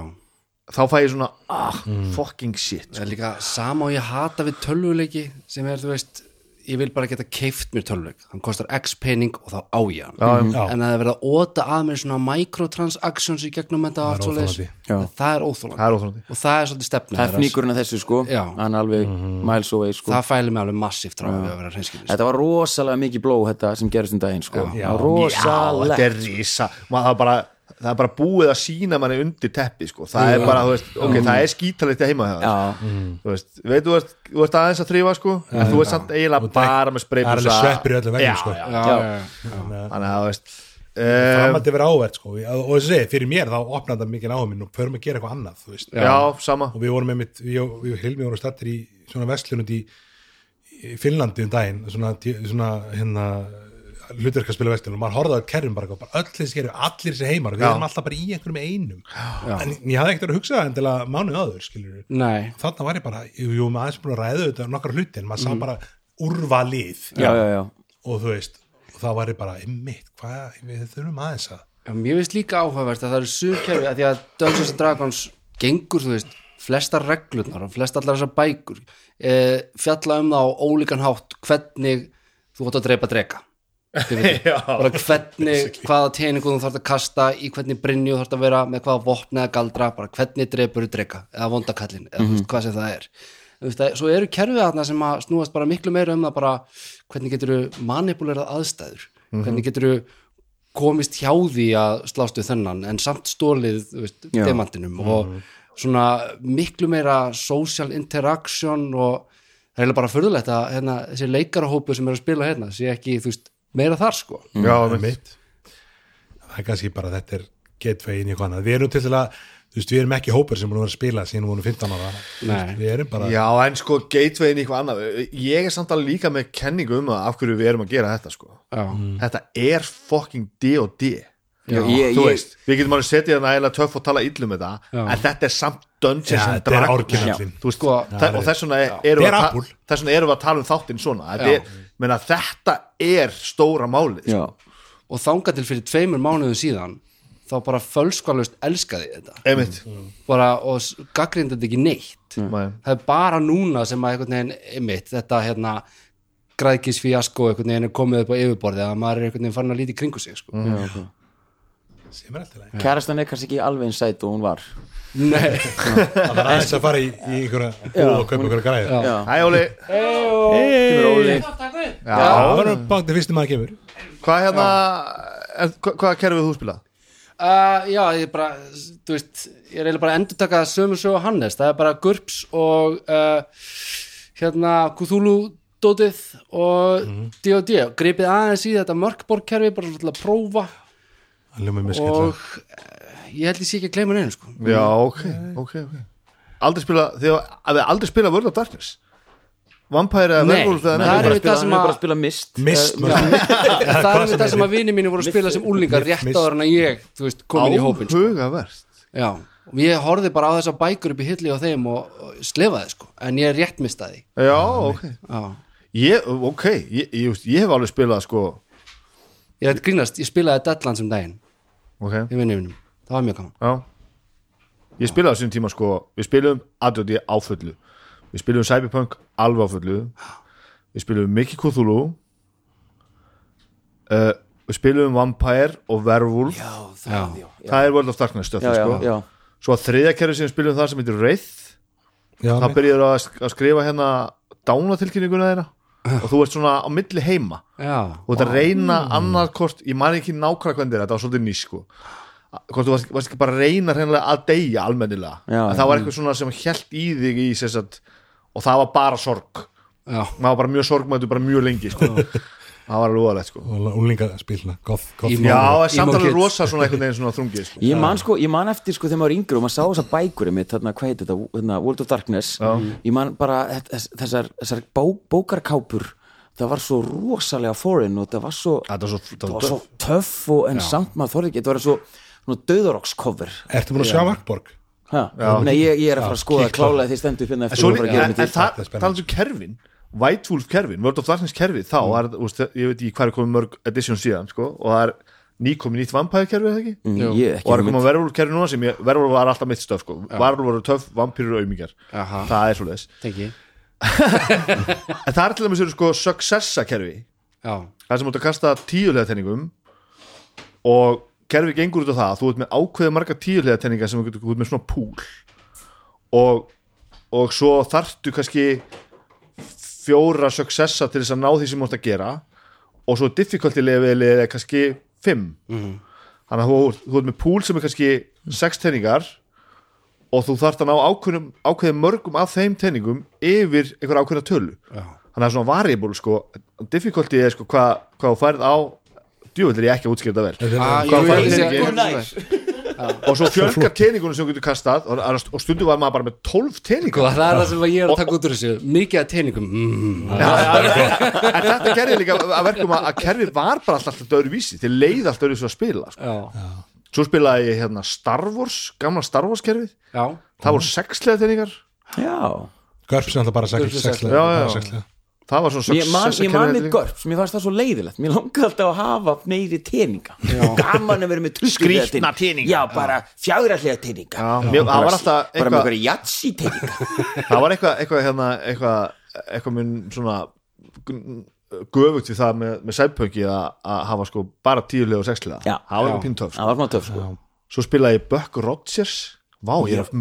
Þá fæ ég svona, ah, fucking shit Það er líka sama og ég hata við tölvuleiki sem er, þú veist, ég vil bara geta keift mér tölvuleik, hann kostar x pening og þá á ég hann. Já, já. en að það er verið að óta að mér svona microtransactions í gegnum þetta og allt svo. Já. það er óþólandi er og það er svolítið stefna Það er fníkurinn af þessu sko Já. Hann er alveg miles away sko. Það fælir mig alveg massíft frá að vera hreinskilin Þetta var rosalega mikið blóð þetta sem gerist um daginn sko. Já. Það var Rosalega þetta er rísa maður, það, bara, það er bara búið að sína manni undir teppi sko. það er bara, þú veist, ok, það er skítalegt heima hjá þér. Já, þú veist, veit, þú ert aðeins að þrýfa sko, en þú ert samt eiginlega bara með það er sveppir í öllum veginn sko. þannig að þú veist um, framhaldi verið áverð sko. og þess að segja, fyrir mér þá opnaði það mikið áhugminn og förum að gera eitthvað annað þú veist. já, sama. Og við vorum með mitt, við, og- Hilmi vorum stattir í svona vestlunund í, í Finnlandi um daginn, svona, svona hérna hlutverkaspila vestlun og maður horfði á kerfum bara, og bara öll þessi kerfum, allir þessi heimar við Já. erum alltaf bara í einhverjum einum. En ég hafði ekkert að hugsa það endilega mánuð áður skilur nei, þarna var ég bara, jú, jú, maður aðeins búin að ræða þetta nokkar hluti en maður sá bara úrvalið já, já, já. Og þú veist, og þá var ég bara einmitt, hvað, við þurfum aðeins að Já, mér finnst líka áhugavert að það eru sumkerfi að því að Dungeons and Dragons gengur, þú veist, flestar reglurnar og flest allar þessar bækur e, fjalla um það á ólíkan hátt hvernig þú átt að dreipa drega Vitið. bara hvernig, hvaða teiningu þú þarf að kasta í hvernig brinni þú þarf að vera með hvaða vopn eða galdra, bara hvernig dreipur þú drega eða vondakallin, eða þú veist hvað sem það er. Veist, að, svo eru kerfið þarna sem að snúast bara miklu meira um það bara hvernig getur þú manipulerað aðstæður? Hvernig getur þú komist hjá því að slástu þennan en samt stólið veist, Já. demantinum og svona miklu meira social interaction og það er bara furðulegt að hérna, þessi leikarahópu sem er að spila hérna sé ekki þú veist, meira þar sko. Já, einmitt. Það er kannski bara þetta er gateway inn í eitthvað annað. Við erum til að, þú veist, við erum ekki hópur sem búin að vera að spila síðan við vorum 15 ára. Nei. við erum bara, já, en sko gatewayin í eitthvað annað. Ég er samt alveg líka með kenningu um það af hverju við erum að gera þetta sko. Já, þetta er fucking D&D Já, ég, þú ég, veist, við getum alveg setið hérna eiginlega töff og tala illum með það, Já. en þetta er samt Dungeons Já, and Dragons Sko, og þess vegna erum við Þetta er að ta- Apple. þess vegna erum við að tala um þáttinn svona. Er, menna, þetta er stóra málið sko. og þanga til fyrir tveimur mánuðum síðan þá bara fölskvalust elskaði þetta. Einmitt. Bara og gaggrindi þetta ekki neitt. Nei. það er bara núna sem að einhvern veginn einmitt, þetta hérna græðkis fíasko einhvern veginn er komið upp á yfirborði að maður er einhvern veginn farin að líti kringu sig sko. já, ok. sem er alltaf leið kærastan er kannski ekki alveg eins sæt og hún var. Nei, það var aðeins að fara í, í einhverja og kaupa einhverja græði Hæ Óli. Kemur Óli. Já, það var bátt til fyrstum að kemur. Hvað hérna er, hva- Hvaða kerfið þú spilað? uh, já, ég bara þú veist, ég er eiginlega bara að endurtaka sömu sögu Hannes, það er bara GURPS og uh, hérna Cthulhu dótið og D&D, gripið aðeins í þetta mörkborg kerfi, bara svona til að prófa. það og uh, ég held ég sé ekki að gleyma neina sko. Já, ok, ok, ok. Aldrei spilað, þið hafið aldrei spilað World of Darkness? Vampire eða Werewolf eða það er við spila, það sem er að- bara að spila mist. Mist, Eh, það er við það sem að vini mínu voru að spila sem úlingar rétt áður en að ég, þú veist, komin í hópin sko. Áhugavert já, og ég horfði bara á þessar bækur upp í hilli á þeim og, og slefaði sko, en ég er rétt mistaði Já, ok. Já, Ég, ok, ég, ég, ég, ég hef alveg spilað sko ég er grínast, ég spilaði Deadlands um daginn Ok, í vinnu mínum, það var mjög gaman. Já. Ég spilaði á þessum tíma sko Við spilum ADD á fullu. Við spilum Cyberpunk alveg á fullu. Við spilum Mickey Cthulhu. Uh, Við spilum Vampire og Werewolf. Já, það, já, já, Það er World of Darkness stöfn já, já, sko. já. Svo að þriðja kerfi sem við spilum það sem heitir Wraith. Já, Það byrjar að, sk- að skrifa hérna dánatilkynninguna þeirra og þú ert svona á milli heima. Já, og þetta reyna annað kort ég man ekki nákvæmlega hvernig þetta var svolítið ný sko. Hvort þú varst, varst ekki bara að reyna hreinlega að deyja almennilega. Já, en það var eitthvað svona sem held í þig í sem sagt, og það var bara sorg. Já, það var bara mjög sorgmættu bara mjög lengi sko. Það var alveg sko. og Í- já, samt alveg rosa svona einhvern veginn svona þrungið sko. Ég man sko, ég man eftir sko þegar maður yngri og maður sá þessar bækur mitt, þarna, hvað heitir þetta, þarna, World of Darkness. Ég man bara þess- þessar, þessar bó, bókarkápur það var svo rosalega foreign og það var svo, það var svo, það var svo töff. og en samt maður þorði ekki, þetta var svo svona döðarokkskover Ertu búin að sjá Markborg? Nei, ég, ég er að fara að skoða klálega því stendur fyrir en, eftir svo, en, það, er talað um kerfin White Wolf kerfin, World of Darkness kerfi þá er, úst, ég veit ekki hvað er komið mörg edition síðan sko, og það er nýkomið nýtt vampire kerfi eða ekki? Mm, Jú. Ég og ekki það er komið Werewolf kerfi núna sem ég, Werewolf var alltaf mitt stöf sko. Werewolf voru töff, vampýrur og auðmíkjar Aha. það er svoleiðis. Tengi. En það er til dæmis sko successa kerfi. Já, það sem út að kasta tíulega tenningum og kerfi gengur út á það að þú ert með ákveðið marga tíulega tenninga sem þú getur út með svona púl. Og, og svo þarftu kannski fjóra successa til þess að ná því sem þú ert að gera og svo difficulty level er kannski fimm. Þannig að þú, þú ert með púl sem er kannski sex tenningar og þú þarft að ná ákveðum, ákveðum mörgum af þeim tenningum yfir einhver ákveðna tölu. Já, þannig að svona variable sko. Difficulty er sko hvað hva þú færð á djúvill er ég ekki að útskýra þetta vel. Ah, Hvað tenningi? ég- ég- og svo fjölgar teningunum sem þú getur kastað og, og stundum var maður bara með 12 Sko, teningar það er það sem ég er að taka út úr þessu. Mikið að teiningum mm, en þetta gerði líka að verkum að, kerfið var bara alltaf alltaf öðru vísi til leið alltaf öðru svo að spila sko. já, svo spilaði ég hérna Star Wars gamla Star Wars kerfið. Já, það voru sexlega teningar. Já, Görps er alltaf bara sexlega Það var svona ég man, ég man með GURPS, mér fannst það svo leiðilegt. Mér langaði alltaf að hafa meiri teninga. Gaman að vera með 20 Skrýtna teninga. já, bara Já, mér- það var alltaf bara með eitthvað- einhverja jatsi teninga. Það var eitthvað eitthvað hérna, eitthvað eitthvað mun svona göfugt við það með, með sæpöngi að að hafa sko bara tíulega og sexlega Já. það var eitthvað píntöf sko. það var svona töff sko. Svo spilaði ég Buck Rogers Vá, ég er að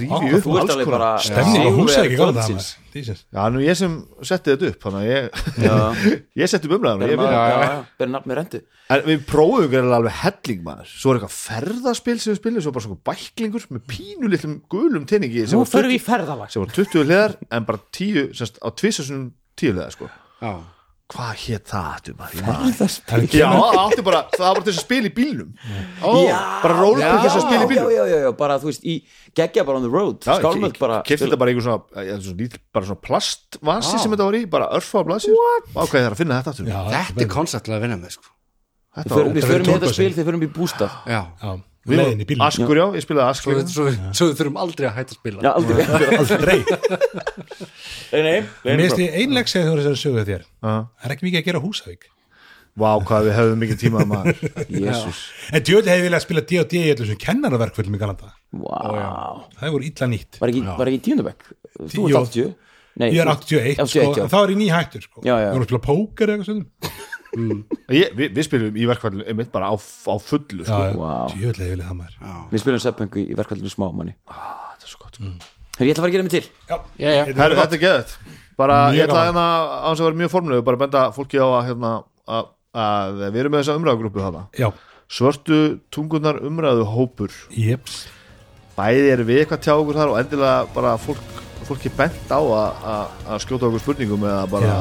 rífi upp þú ert alls alveg konar bara Stemning og húsa ekki gáða það. Já, nú ég sem setti þetta upp þannig að ég, ég setti upp umræðan Ber ég, maður- já, já, já, ber nafn með rendu en við prófum ekki alveg helling maður. Svo er eitthvað ferðaspil sem við spilum svo bara svona bæklingur með pínu litlum gulum tinningi sem nú 20 við í ferðalag. sem var 20 hliðar en bara 10 semst, á tvisasunum 10 hliðar sko. Já hvað hétt það Það Já, átti bara, það var bara þess að spila í bílnum. Ó, bara rólpil Já. þess að spila í já, bílnum. Já, já, já, bara þú veist í geggja bara on the road Já, skálmöld bara kefti þetta bara einhver svona, ja, svona, lítil, bara svona plastvasi sem þetta var í, bara örfa á blasir ákveði það að finna þetta aftur. Já, þetta er konceptlega að vinna með sko. þetta Við förum- í þetta spil þegar við förum í bústað. Já, Já, leiðin í bílum Askur, já, ég spilaði Askur. Svo, svo við þurfum aldrei að hætta að spila. Já, aldrei. Aldrei. Nei, nei, Mér nei finnst ég einleg segja þú þessari sögu þér. Já. Það er ekki mikið að gera Húsavík. Vá, hvað við hefðum mikið tíma að maður Jésús En djöðli hefði viljað spila D&D í öllu sem kennaraverkvöldum í Galanda. Vá. Það voru illa nýtt. Var ekki, var ekki tíundabæk Þú ert 80 Nei, Ég er þú- 81, 81 sko, þá er ég nýhættur sko. Já, já. Við vorum að spila póker eða eitthvað stundum ég, við, við spilum í verkfallinu einmitt bara á, á fullu sko. Já, Vá. djöfulega vilja það maður Við spilum seppengu í verkvælinu smámanni. Þetta er svo gott. Herri, ég ætla að fara að gera mig til. Já, Já, já. Herru, þetta er geðið bara, Mjög ég ætla gaman. hérna á þess að vera mjög formlegu bara að benda fólki á að, hérna, að, að við erum með þessa umræðugrúpu þarna. Já, svörtu tungunar umræðu hópur jeps. Bæði er við eitthvað tjá okkur þar og endilega bara fólk, fólki bent á að, að, að skjóta okkur spurningum eða bara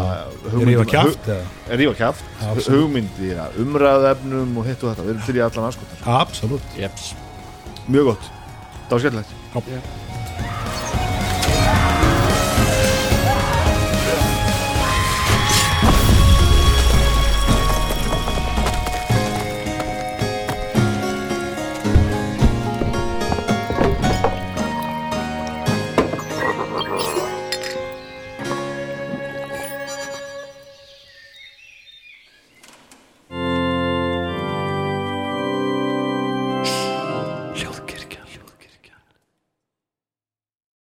rífa kjáft, Absolutt. hugmyndir umræðuefnum og hitt og þetta, við erum til í allan aðskotar Absolutt. Jeps. mjög gott, það var skemmtilegt.